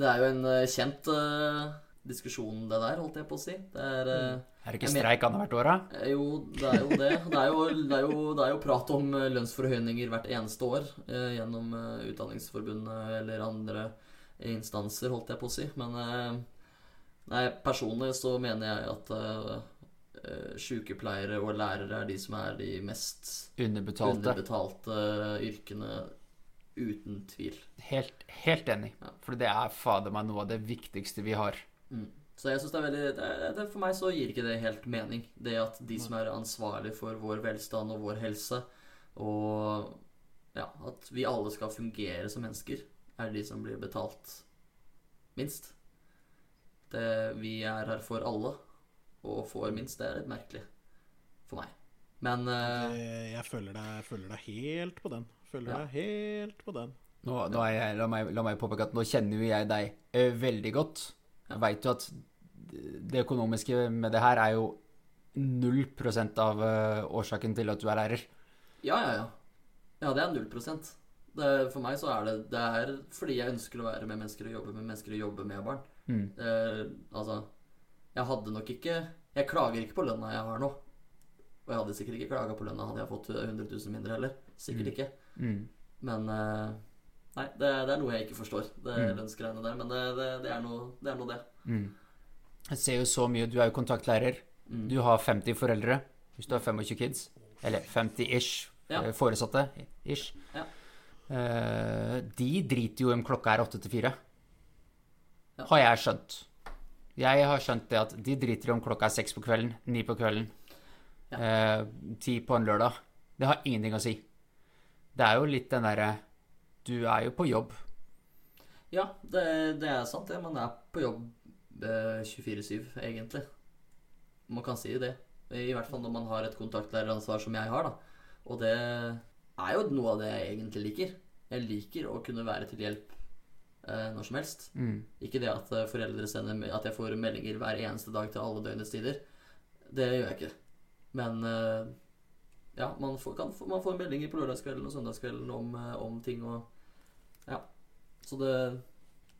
Det er jo en eh, kjent eh, diskusjon, det der, holdt jeg på å si. Det er mm. Er det ikke streik annethvert år, da? Eh, Jo, det er jo det. Det er jo, det er jo, det er jo prat om eh, lønnsforhøyninger hvert eneste år eh, gjennom eh, Utdanningsforbundet eller andre instanser, holdt jeg på å si. Men eh, nei, personlig så mener jeg at eh, eh, sykepleiere og lærere er de som er de mest Underbetalte. underbetalte yrkene, uten tvil. Helt, helt enig. Ja. For det er fader meg noe av det viktigste vi har. Mm. Så jeg synes det er veldig det det, For meg så gir ikke det helt mening. Det at de som er ansvarlig for vår velstand og vår helse, og ja, at vi alle skal fungere som mennesker, er de som blir betalt minst. Det, vi er her for alle, og får minst. Det er litt merkelig for meg. Men uh, Eh, Jeg følger deg, føler deg helt på den. Følger Ja. deg helt på den. Nå, nå er jeg, la, meg, la meg påpeke at nå kjenner jo jeg deg eh, veldig godt. Jeg veit jo at det økonomiske med det her er jo 0% av eh, årsaken til at du er lærer. Ja, ja, ja. Ja, det er null prosent. Det, for meg så er det Det er fordi jeg ønsker å være med mennesker og jobbe med mennesker og jobbe med barn. Mm. Eh, altså Jeg hadde nok ikke Jeg klager ikke på lønna jeg har nå. Og jeg hadde sikkert ikke klaga på lønna hadde jeg fått 100 000 mindre heller. Sikkert ikke. Mm. Men eh, Nei, det, det er noe jeg ikke forstår, det Mm. lønnsgreiene der. Men det, det, det, er noe, det er noe, det. Mm. Jeg ser jo så mye. Du er jo kontaktlærer. Mm. Du har 50 foreldre. Hvis du har 25 kids. Eller 50-ish Ja. eh, foresatte. Ish. Ja. Eh, de driter jo om klokka er åtte til fire. Ja. Har jeg skjønt. Jeg har skjønt det at de driter om klokka er seks på kvelden, ni på kvelden, eh, ti på en lørdag. Det har ingenting å si. Det er jo litt den derre Du er jo på jobb. Ja, det, det er sant, det. Man er på jobb eh, 24-7, egentlig. Man kan si det. I hvert fall når man har et kontaktlæreransvar som jeg har, da. Og det er jo noe av det jeg egentlig liker. Jeg liker å kunne være til hjelp eh, når som helst. Mm. Ikke det at eh, foreldre sender At jeg får meldinger hver eneste dag til alle døgnets tider. Det gjør jeg ikke. Men eh, ja, man får, kan, man får meldinger på lørdagskvelden og søndagskvelden om, eh, om ting og Ja. Så det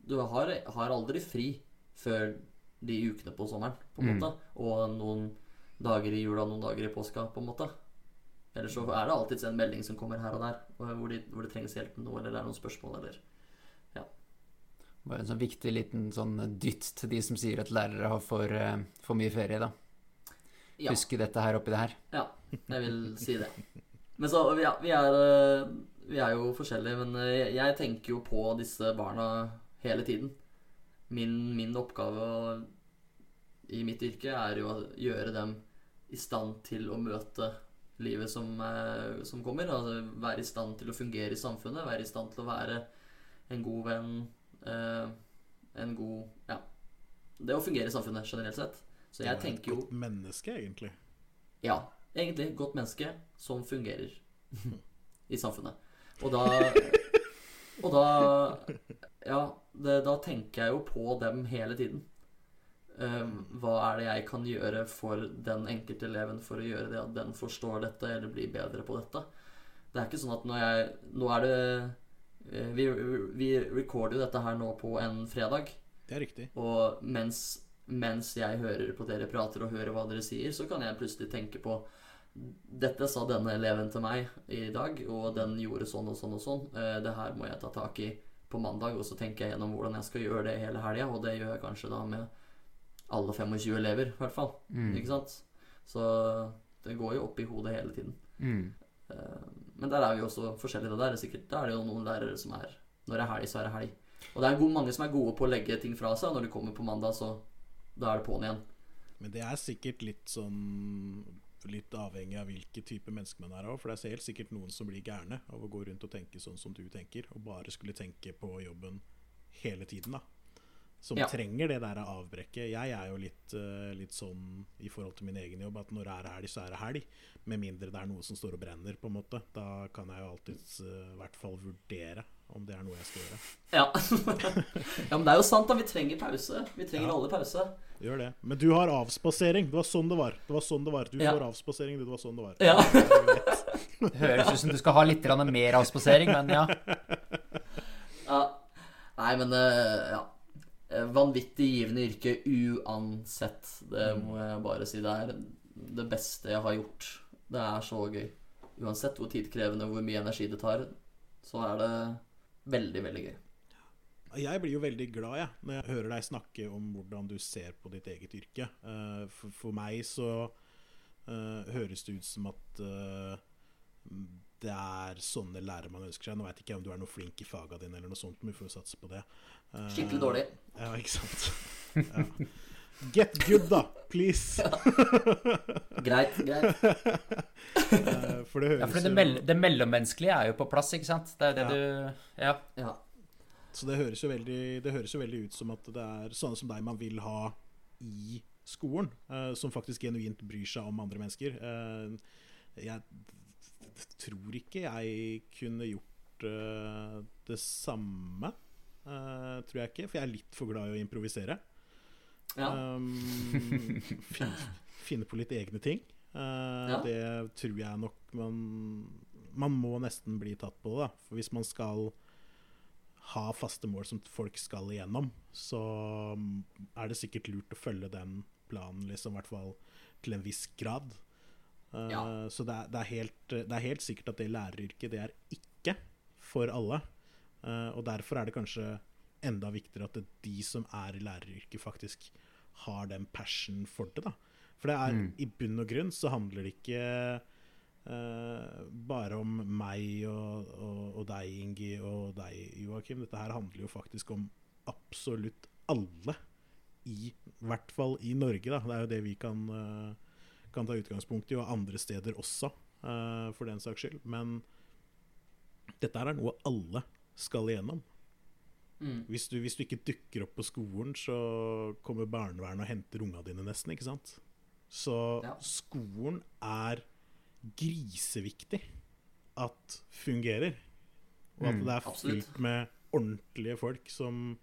Du har, har aldri fri før de ukene på sommeren, på en Mm. Og noen dager i jula, noen dager i påska, på en måte. Ellers så er det alltids en melding som kommer her og der, hvor, de, hvor det trengs hjelp med noe, eller det er noen spørsmål, eller Bare en sånn viktig liten sånn dytt til de som sier at lærere har for, eh, for mye ferie, da. Ja. Huske dette her oppi det her. Ja, jeg vil si det. Men så, er, vi er, eh, vi er jo forskjellige, men eh, jeg, jeg tenker jo på disse barna hele tiden. Min, min oppgave i mitt yrke er jo å gjøre dem i stand til å møte livet som, eh, som kommer. Altså være i stand til å fungere i samfunnet, være i stand til å være en god venn, eh, en god Ja. Det å fungere i samfunnet generelt sett. Så jeg er et tenker jo godt menneske, egentlig. ja, egentlig godt menneske som fungerer i samfunnet. Og da Og da Ja, det, da tenker jeg jo på dem hele tiden. Um, hva er det jeg kan gjøre for den enkelte eleven for å gjøre det at den forstår dette eller blir bedre på dette? Det er ikke sånn at når jeg Nå er det eh, Vi, vi recorder jo dette her nå på en fredag. Det er riktig. Og mens mens jeg hører på dere prater og hører hva dere sier, så kan jeg plutselig tenke på dette sa denne eleven til meg i dag, og den gjorde sånn og sånn og sånn. Eh, det her må jeg ta tak i på mandag, og så tenker jeg gjennom hvordan jeg skal gjøre det hele helga, og det gjør jeg kanskje da med alle 25 elever, i hvert fall. Mm. Ikke sant? Så det går jo opp i hodet hele tiden. Mm. Eh, Men der er vi også forskjellige. Der er, sikkert, der er det jo noen lærere som er Når det er helg, så er det helg. Og det er mange som er gode på å legge ting fra seg. Når de kommer på mandag, så da er det på'n igjen. Men det er sikkert litt sånn Litt avhengig av hvilke type mennesker man er òg. For det er helt sikkert noen som blir gærne av å gå rundt og tenke sånn som du tenker, og bare skulle tenke på jobben hele tiden, da. Som Ja. trenger det der avbrekket. Jeg er jo litt, eh, litt sånn i forhold til min egen jobb at når det er helg, så er det helg. Med mindre det er noe som står og brenner, på en måte. Da kan jeg jo alltids eh, i hvert fall vurdere om det er noe jeg skal gjøre. Ja. ja, men det er jo sant, da. Vi trenger pause. Vi trenger Ja. alle pause. Gjør det. Men du har avspasering. Det var sånn det var. Det var sånn det var. Du Ja. får avspasering, du. Det var sånn det var. Ja. Det høres ut som du skal ha litt mer avspasering, men ja. ja. Nei, men eh, ja. Eh, Vanvittig givende yrke uansett. Det må jeg bare si. Det er det beste jeg har gjort. Det er så gøy. Uansett hvor tidkrevende og hvor mye energi det tar, så er det veldig, veldig gøy. Jeg blir jo veldig glad jeg, når jeg hører deg snakke om hvordan du ser på ditt eget yrke. Eh, For, for meg så uh, høres det ut som at uh, det er sånne lærere man ønsker seg. Nå vet ikke jeg om du er noe flink i faga dine, eller noe sånt, men vi får satse på det. Uh, Skikkelig dårlig. Ja, ikke sant. Ja. Get good, da! Please. Greit, greit. Eh, For det høres ja for det, mell det mellommenneskelige er jo på plass, ikke sant? Det er det Ja. du Ja. Ja. Så det høres, jo veldig, det høres jo veldig ut som at det er sånne som deg man vil ha i skolen. eh, som faktisk genuint bryr seg om andre mennesker. Eh, jeg tror ikke jeg kunne gjort eh, det samme. eh, tror jeg ikke, for jeg er litt for glad i å improvisere. Ja. Um, finne, finne på litt egne ting. Uh, Ja. Det tror jeg nok man Man må nesten bli tatt på det. For hvis man skal ha faste mål som folk skal igjennom, så um, er det sikkert lurt å følge den planen, liksom, i hvert fall til en viss grad. Uh, Ja. Så det er, det, er helt, det er helt sikkert at det læreryrket, det er ikke for alle. Uh, og derfor er det kanskje enda viktigere at det, de som er i læreryrket, faktisk har den passion for det. da. For det er, i bunn og grunn så handler det ikke uh, bare om meg og, og, og deg, Ingi, og deg, Joakim. Dette her handler jo faktisk om absolutt alle, i hvert fall i Norge. da. Det er jo det vi kan, uh, kan ta utgangspunkt i, og andre steder også, uh, for den saks skyld. Men dette her er noe alle skal igjennom. Mm. Hvis du, hvis du ikke dukker opp på skolen, så kommer barnevernet og henter unga dine nesten, ikke sant? Så Ja. skolen er griseviktig at fungerer. Og at Mm, det er fullt fylt med ordentlige folk som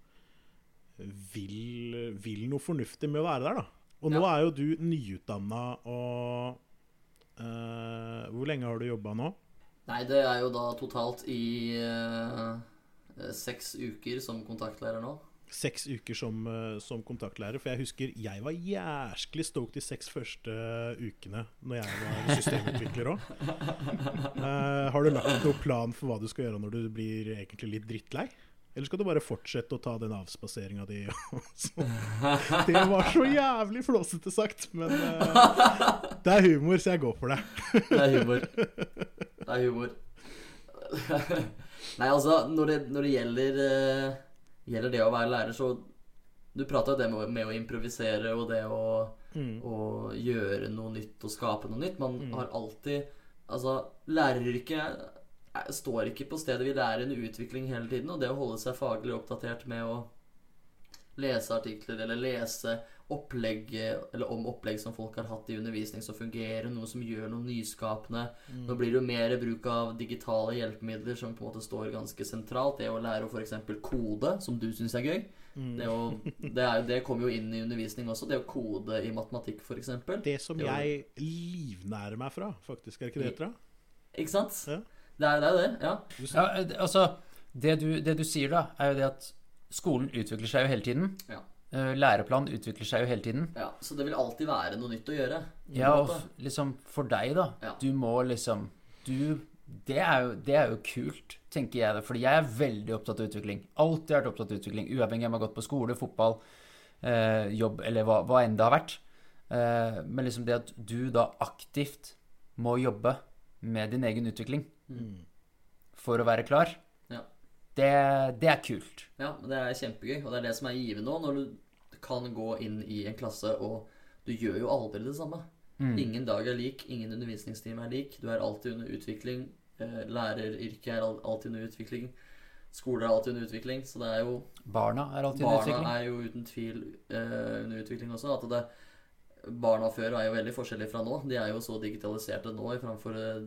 vil, vil noe fornuftig med å være der, da. Og nå Ja. er jo du nyutdanna og uh, Hvor lenge har du jobba nå? Nei, det er jo da totalt i eh, seks uker som kontaktlærer nå. seks uker som, eh, som kontaktlærer. For jeg husker jeg var jæsklig stoked de seks første ukene når jeg var systemutvikler òg. har du lagt noen plan for hva du skal gjøre når du blir egentlig litt drittlei? Eller skal du bare fortsette å ta den avspaseringa di? det var så jævlig flåsete sagt, men uh, det er humor, så jeg går for det. Det er humor. Det er humor. Nei, altså, når det, når det gjelder, uh, gjelder det å være lærer, så Du prata jo det med, med å improvisere og det å, å gjøre noe nytt og skape noe nytt. Man har alltid Altså, læreryrket er- står ikke på stedet. Vi lærer en utvikling hele tiden, og det å holde seg faglig oppdatert med å lese artikler eller lese opplegg eller om opplegg som folk har hatt i undervisning som fungerer, noe som gjør noe nyskapende. Nå blir det jo mer bruk av digitale hjelpemidler som på en måte står ganske sentralt. Det å lære å f.eks. kode, som du syns er gøy. Det, å, det, er, jo- det kommer jo inn i undervisning også. Det å kode i matematikk, f.eks. Det som Det jeg livnærer meg fra, faktisk. Er det ikke det det? Ikke sant? Ja. Det er det, er det. Ja. ja altså, det du, det du sier da, er jo det at skolen utvikler seg jo hele tiden. Ja. Eh, Læreplanen utvikler seg jo hele tiden. Ja, Så det vil alltid være noe nytt å gjøre. Ja, og liksom for deg, da. Ja. Du må liksom Du det er, jo, det er jo kult, tenker jeg. Fordi jeg er veldig opptatt av utvikling. Alltid vært opptatt av utvikling. Uavhengig av om jeg har gått på skole, fotball, eh, jobb eller hva, hva enn det har vært. Eh, men liksom det at du da aktivt må jobbe med din egen utvikling for å være klar. Det, det er kult. Ja, det er kjempegøy, og det er det som er givende òg, når du kan gå inn i en klasse, og du gjør jo aldri det samme. Ingen dag er lik, ingen undervisningstime er lik. Du er alltid under utvikling. Eh, læreryrket er alltid under utvikling. Skoler er alltid under utvikling. Så det er jo Barna er alltid under utvikling. Barna er jo uten tvil uh, under utvikling også. At det, barna før er jo veldig forskjellige fra nå. De er jo så digitaliserte nå i, framfor, eh,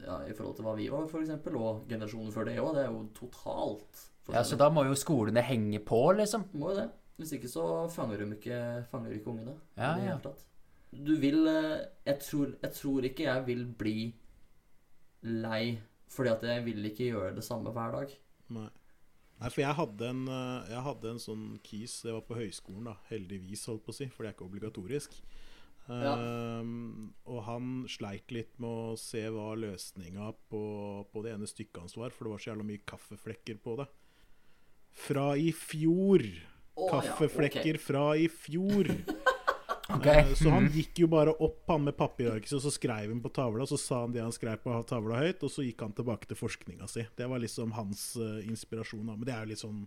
ja, i forhold til hva vi var, f.eks. Og generasjonen før det òg. Det er jo totalt Ja, Så da må jo skolene henge på, liksom. må jo det. Hvis ikke så fanger de ikke, fanger ikke ungene. Ja, i det ja. hele tatt. Du vil eh, jeg tror, jeg tror ikke jeg vil bli lei fordi at jeg vil ikke gjøre det samme hver dag. Nei. Nei, for jeg hadde en, eh, jeg hadde en sånn kis Det var på høyskolen, da. Heldigvis, holdt på å si, for det er ikke obligatorisk. Ja. Ehm, og han sleit litt med å se hva løsninga på, på det ene stykket hans var, for det var så jævla mye kaffeflekker på det. Fra i fjor! Å, ja, Kaffeflekker fra i fjor! okay. uh, Så han Mhm. gikk jo bare opp han med papirarket, og så skrev han på tavla. Så sa han det han skrev på tavla høyt, og så gikk han tilbake til forskninga si. Det var liksom hans uh, inspirasjon. Da. Men det er jo litt sånn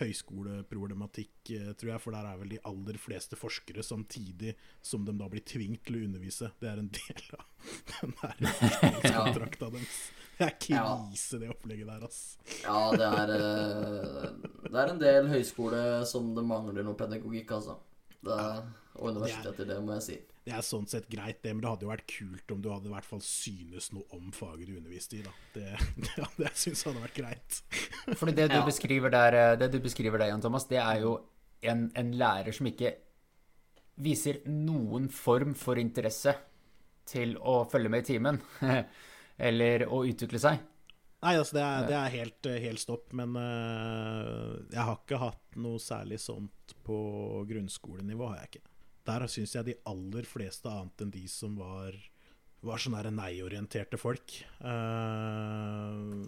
høyskoleproblematikk, eh, tror jeg, for der er vel de aller fleste forskere samtidig som de da blir tvunget til å undervise. Det er en del av den der forskningskontrakta deres. Det er krise, det opplegget der, ass. Ja, det er eh, Det er en del høyskole som det mangler noe pedagogikk, altså. Det er, og universiteter, det må jeg si. Det er sånn sett greit, det, men det hadde jo vært kult om du hadde i hvert fall synes noe om faget du underviste i. da. Det, det, det syns jeg hadde vært greit. Fordi det du Ja. beskriver der, eh, det du beskriver der, Jan Thomas, det er jo en, en lærer som ikke viser noen form for interesse til å følge med i timen. Eller å utvikle seg. Nei, altså det er, det er helt, helt stopp, men eh, jeg har ikke hatt noe særlig sånt på grunnskolenivå. har jeg ikke. Der syns jeg de aller fleste, annet enn de som var, var sånne nei-orienterte folk, uh,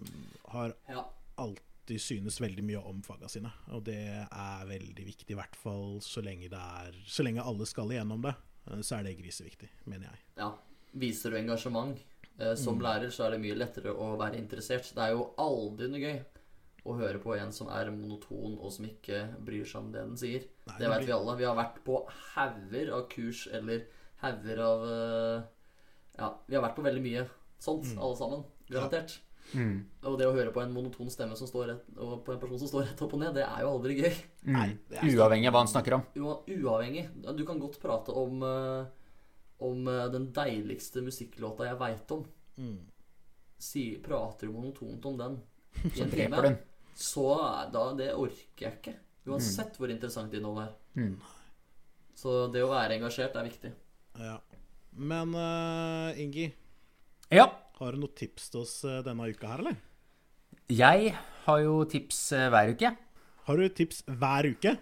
har Ja. alltid synes veldig mye om faga sine. Og det er veldig viktig, i hvert fall så lenge, det er, så lenge alle skal igjennom det. eh, Så er det griseviktig, mener jeg. ja. Viser du engasjement uh, som lærer, så er det mye lettere å være interessert. Det er jo aldri noe gøy å høre på en som er monoton, og som ikke bryr seg om det den sier. Nei, det veit vi alle. Vi har vært på hauger av kurs eller hauger av eh, Ja, vi har vært på veldig mye sånt, alle sammen. Garantert. Og det å høre på en monoton stemme som står rett, og på en person som står rett opp og ned, det er jo aldri gøy. Nei, er Uavhengig av hva han snakker om. Ua- Uavhengig. Du kan godt prate om eh, Om eh, den deiligste musikklåta jeg veit om. Mm. Si, prater du monotont om den Så dreper den. Så da Det orker jeg ikke. Uansett hvor interessant innholdet er. Mm. Så det å være engasjert er viktig. Ja. Men uh, Ingi, Ja. har du noen tips til oss eh, denne uka her, eller? Jeg har jo tips eh, hver uke. Har du tips hver uke?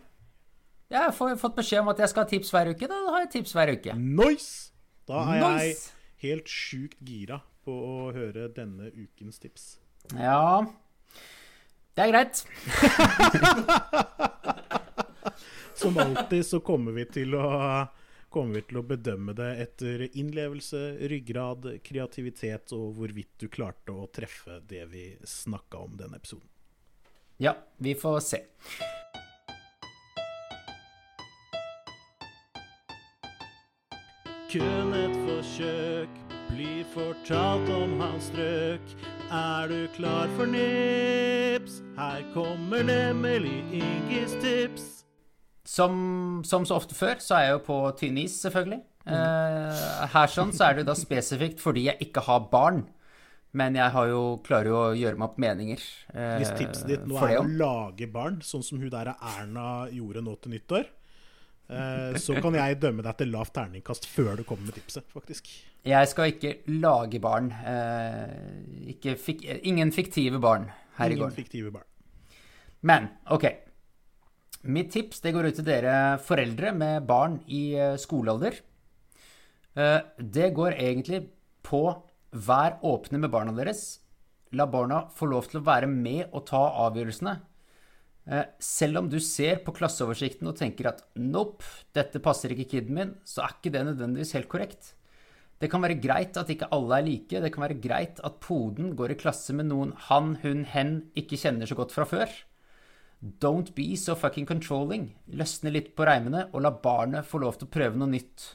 Jeg har fått beskjed om at jeg skal ha tips hver uke. Da har jeg tips hver uke. Nice! Da er Nice! jeg helt sjukt gira på å høre denne ukens tips. Ja Det er greit. Som alltid så kommer vi til å kommer vi til å bedømme det etter innlevelse, ryggrad, kreativitet og hvorvidt du klarte å treffe det vi snakka om denne episoden. Ja, vi får se. Kun et forsøk blir fortalt om hans strøk. Er du klar for nips? Her kommer nemlig Ingis tips. Som, som så ofte før, så er jeg jo på tynn is, selvfølgelig. Eh, her sånn så er det da spesifikt fordi jeg ikke har barn. Men jeg har jo, klarer jo å gjøre meg opp meninger eh, Hvis tipset ditt nå er å lage barn, sånn som hun der Erna gjorde nå til nyttår, eh, så kan jeg dømme deg til lavt terningkast før du kommer med tipset, faktisk. Jeg skal ikke lage barn. Eh, ikke fik, ingen fiktive barn her i Ingen gården. fiktive barn. Men OK. Mitt tips det går ut til dere foreldre med barn i eh, skolealder. Eh, Det går egentlig på vær åpne med barna deres. La barna få lov til å være med og ta avgjørelsene. Eh, Selv om du ser på klasseoversikten og tenker at nope, dette passer ikke kiden min, så er ikke det nødvendigvis helt korrekt. Det kan være greit at ikke alle er like. Det kan være greit at poden går i klasse med noen han, hun, hen ikke kjenner så godt fra før. Don't be so fucking controlling. Løsne litt på reimene og la barnet få lov til å prøve noe nytt.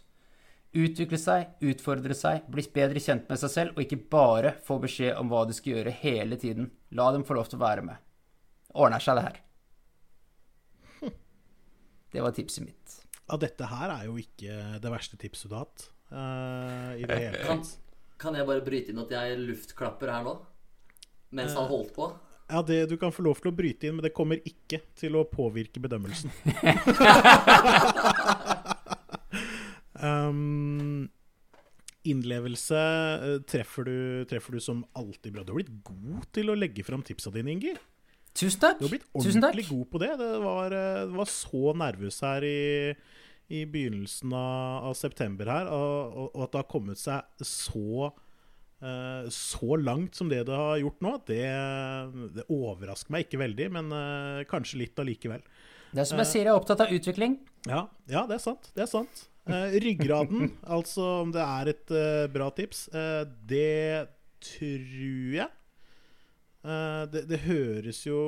Utvikle seg, utfordre seg, bli bedre kjent med seg selv, og ikke bare få beskjed om hva de skal gjøre hele tiden. La dem få lov til å være med. Ordner seg, det her. Det var tipset mitt. Ja, dette her er jo ikke det verste tipset du har hatt. Eh, I det hele Kan, tatt. kan jeg bare bryte inn at jeg luftklapper her nå? Mens han holdt på? Ja, det, Du kan få lov til å bryte inn, men det kommer ikke til å påvirke bedømmelsen. um, innlevelse eh, treffer du, treffer du som alltid bra. Du har blitt god til å legge fram tipsa dine, Inger. Tusen takk. Du har blitt ordentlig god på det. Det var, eh, det var så nervøs her i, i begynnelsen av, av september her, og, og, og at det har kommet seg så eh, så langt som det det har gjort nå, det, det overrasker meg ikke veldig, men eh, kanskje litt allikevel. Det er som jeg sier, jeg er opptatt av utvikling. Ja, ja, det er sant. Det er sant. Eh, ryggraden, altså om det er et bra tips, det tror jeg. Det, det høres jo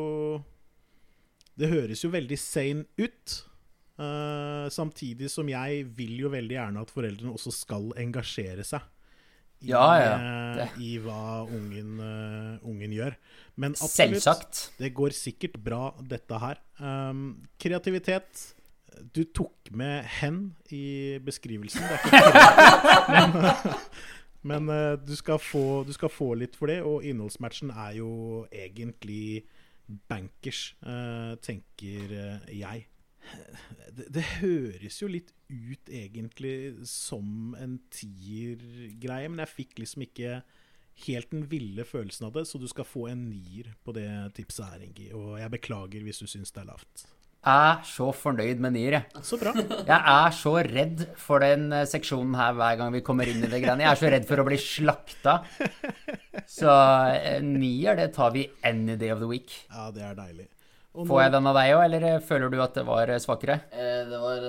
Det høres jo veldig sane ut. Eh, samtidig som jeg vil jo veldig gjerne at foreldrene også skal engasjere seg. I, Ja, ja. eh, I hva ungen, uh, ungen gjør. Men absolutt, Selvsagt. det går sikkert bra, dette her. Um, kreativitet. Du tok med 'hen' i beskrivelsen. Det er ikke korrekt. men, men uh, du, skal få, du skal få litt for det, og innholdsmatchen er jo egentlig bankers, tenker jeg. Det, det høres jo litt ut egentlig som en tier-greie, men jeg fikk liksom ikke helt den ville følelsen av det, så du skal få en nier på det tipset her, Ingi. Og jeg beklager hvis du syns det er lavt. Jeg er så fornøyd med nier, jeg. Så bra. Jeg er så redd for den eh, seksjonen her hver gang vi kommer inn i det greiene. Jeg er så redd for å bli slakta. Så eh, nier, det tar vi any day of the week. Ja, det er deilig. Og Får jeg den av deg òg, eller eh, føler du at det var eh, svakere? Eh, det, var,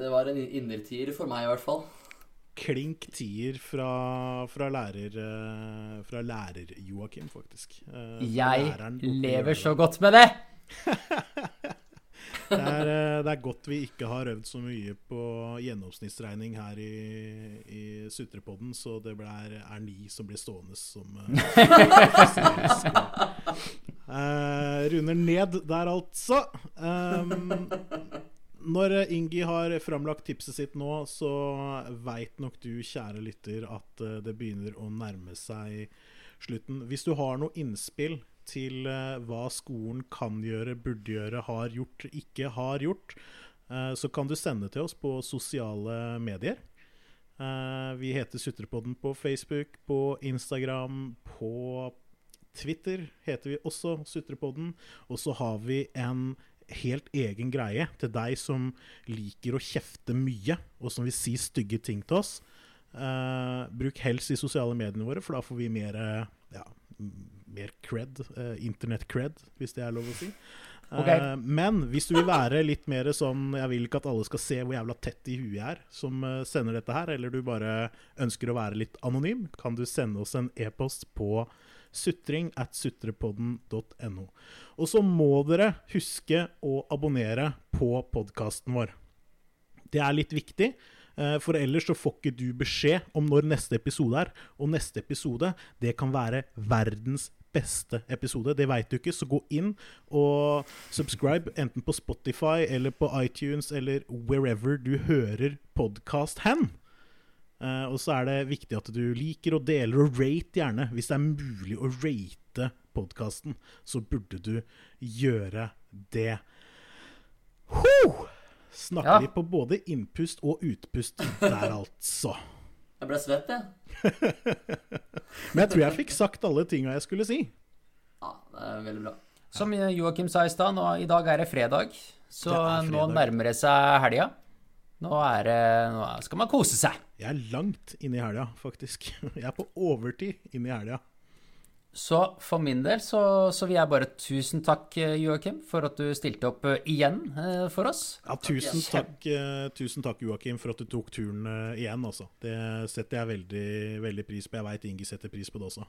det var en innertier for meg, i hvert fall. klink tier fra, fra lærer Fra lærer-Joakim, faktisk. Eh, Jeg lever så godt med det! Det er, eh, det er godt vi ikke har øvd så mye på gjennomsnittsregning her i, i Sutrepodden, så det ble, er ni som blir stående som uh, Runder ned der, altså. Um, når Ingi har framlagt tipset sitt nå, så veit nok du, kjære lytter, at det begynner å nærme seg slutten. Hvis du har noe innspill til eh, hva skolen kan gjøre, burde gjøre, har gjort, ikke har gjort, eh, så kan du sende til oss på sosiale medier. Eh, vi heter Sutrepodden på Facebook, på Instagram, på Twitter heter vi også Sutrepodden. Og så har vi en helt egen greie til deg som liker å kjefte mye, og som vil si stygge ting til oss. Uh, bruk helst de sosiale mediene våre, for da får vi mer, uh, ja, mer cred. eh, Internett-cred, hvis det er lov å si. Okay. Eh, men hvis du vil være litt mer sånn Jeg vil ikke at alle skal se hvor jævla tett i huet jeg er som eh, sender dette her, eller du bare ønsker å være litt anonym, kan du sende oss en e-post på sutring at sutrepodden.no. Og så må dere huske å abonnere på podkasten vår. Det er litt viktig, for ellers så får ikke du beskjed om når neste episode er. Og neste episode, det kan være verdens beste episode. Det veit du ikke, så gå inn og subscribe, enten på Spotify eller på iTunes eller wherever du hører podkast hen. Eh, og så er det viktig at du liker og deler og rate gjerne. Hvis det er mulig å rate podkasten, så burde du gjøre det. Ho! Snakker Ja. vi på både innpust og utpust der, altså. Jeg ble svett, jeg. Men jeg tror jeg fikk sagt alle tinga jeg skulle si. Ja, det er veldig bra. Som Joakim sa i stad, i dag er det fredag. Så Det fredag. nå nærmer det seg helga. Nå, er det, nå skal man kose seg. Jeg er langt inne i helga, faktisk. Jeg er på overtid inne i helga. Så for min del så, så vil jeg bare tusen takk, Joakim, for at du stilte opp eh, igjen eh, for oss. Ja, tusen takk, eh, tusen takk Joakim, for at du tok turen eh, igjen. altså. Det setter jeg veldig, veldig pris på. Jeg veit Ingi setter pris på det også.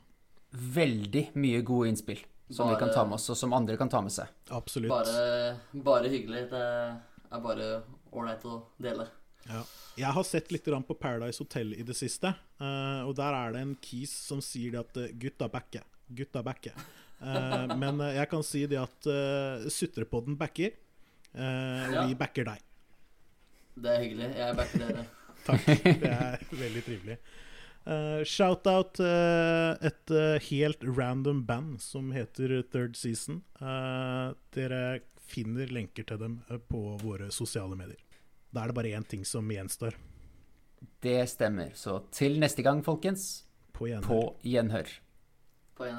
Veldig mye gode innspill som vi kan ta med oss, og som andre kan ta med seg. Absolutt. Bare, bare hyggelig. Det er bare ålreit å dele. Ja. Jeg har sett litt på Paradise Hotel i det siste, eh, og der er det en kis som sier det at eh, 'gutta backer'. Gutta backer. Uh, men eh, jeg kan si det at uh, Sutrepodden backer, Uh, og Ja. vi backer deg. Det er hyggelig. Jeg backer dere. Takk. Det er veldig trivelig. Uh, Shout-out uh, et uh, helt random band som heter Third Season. Eh, dere finner lenker til dem eh, på våre sosiale medier. Da er det bare én ting som gjenstår. Det stemmer. Så til neste gang, folkens, På gjenhør. på gjenhør. På en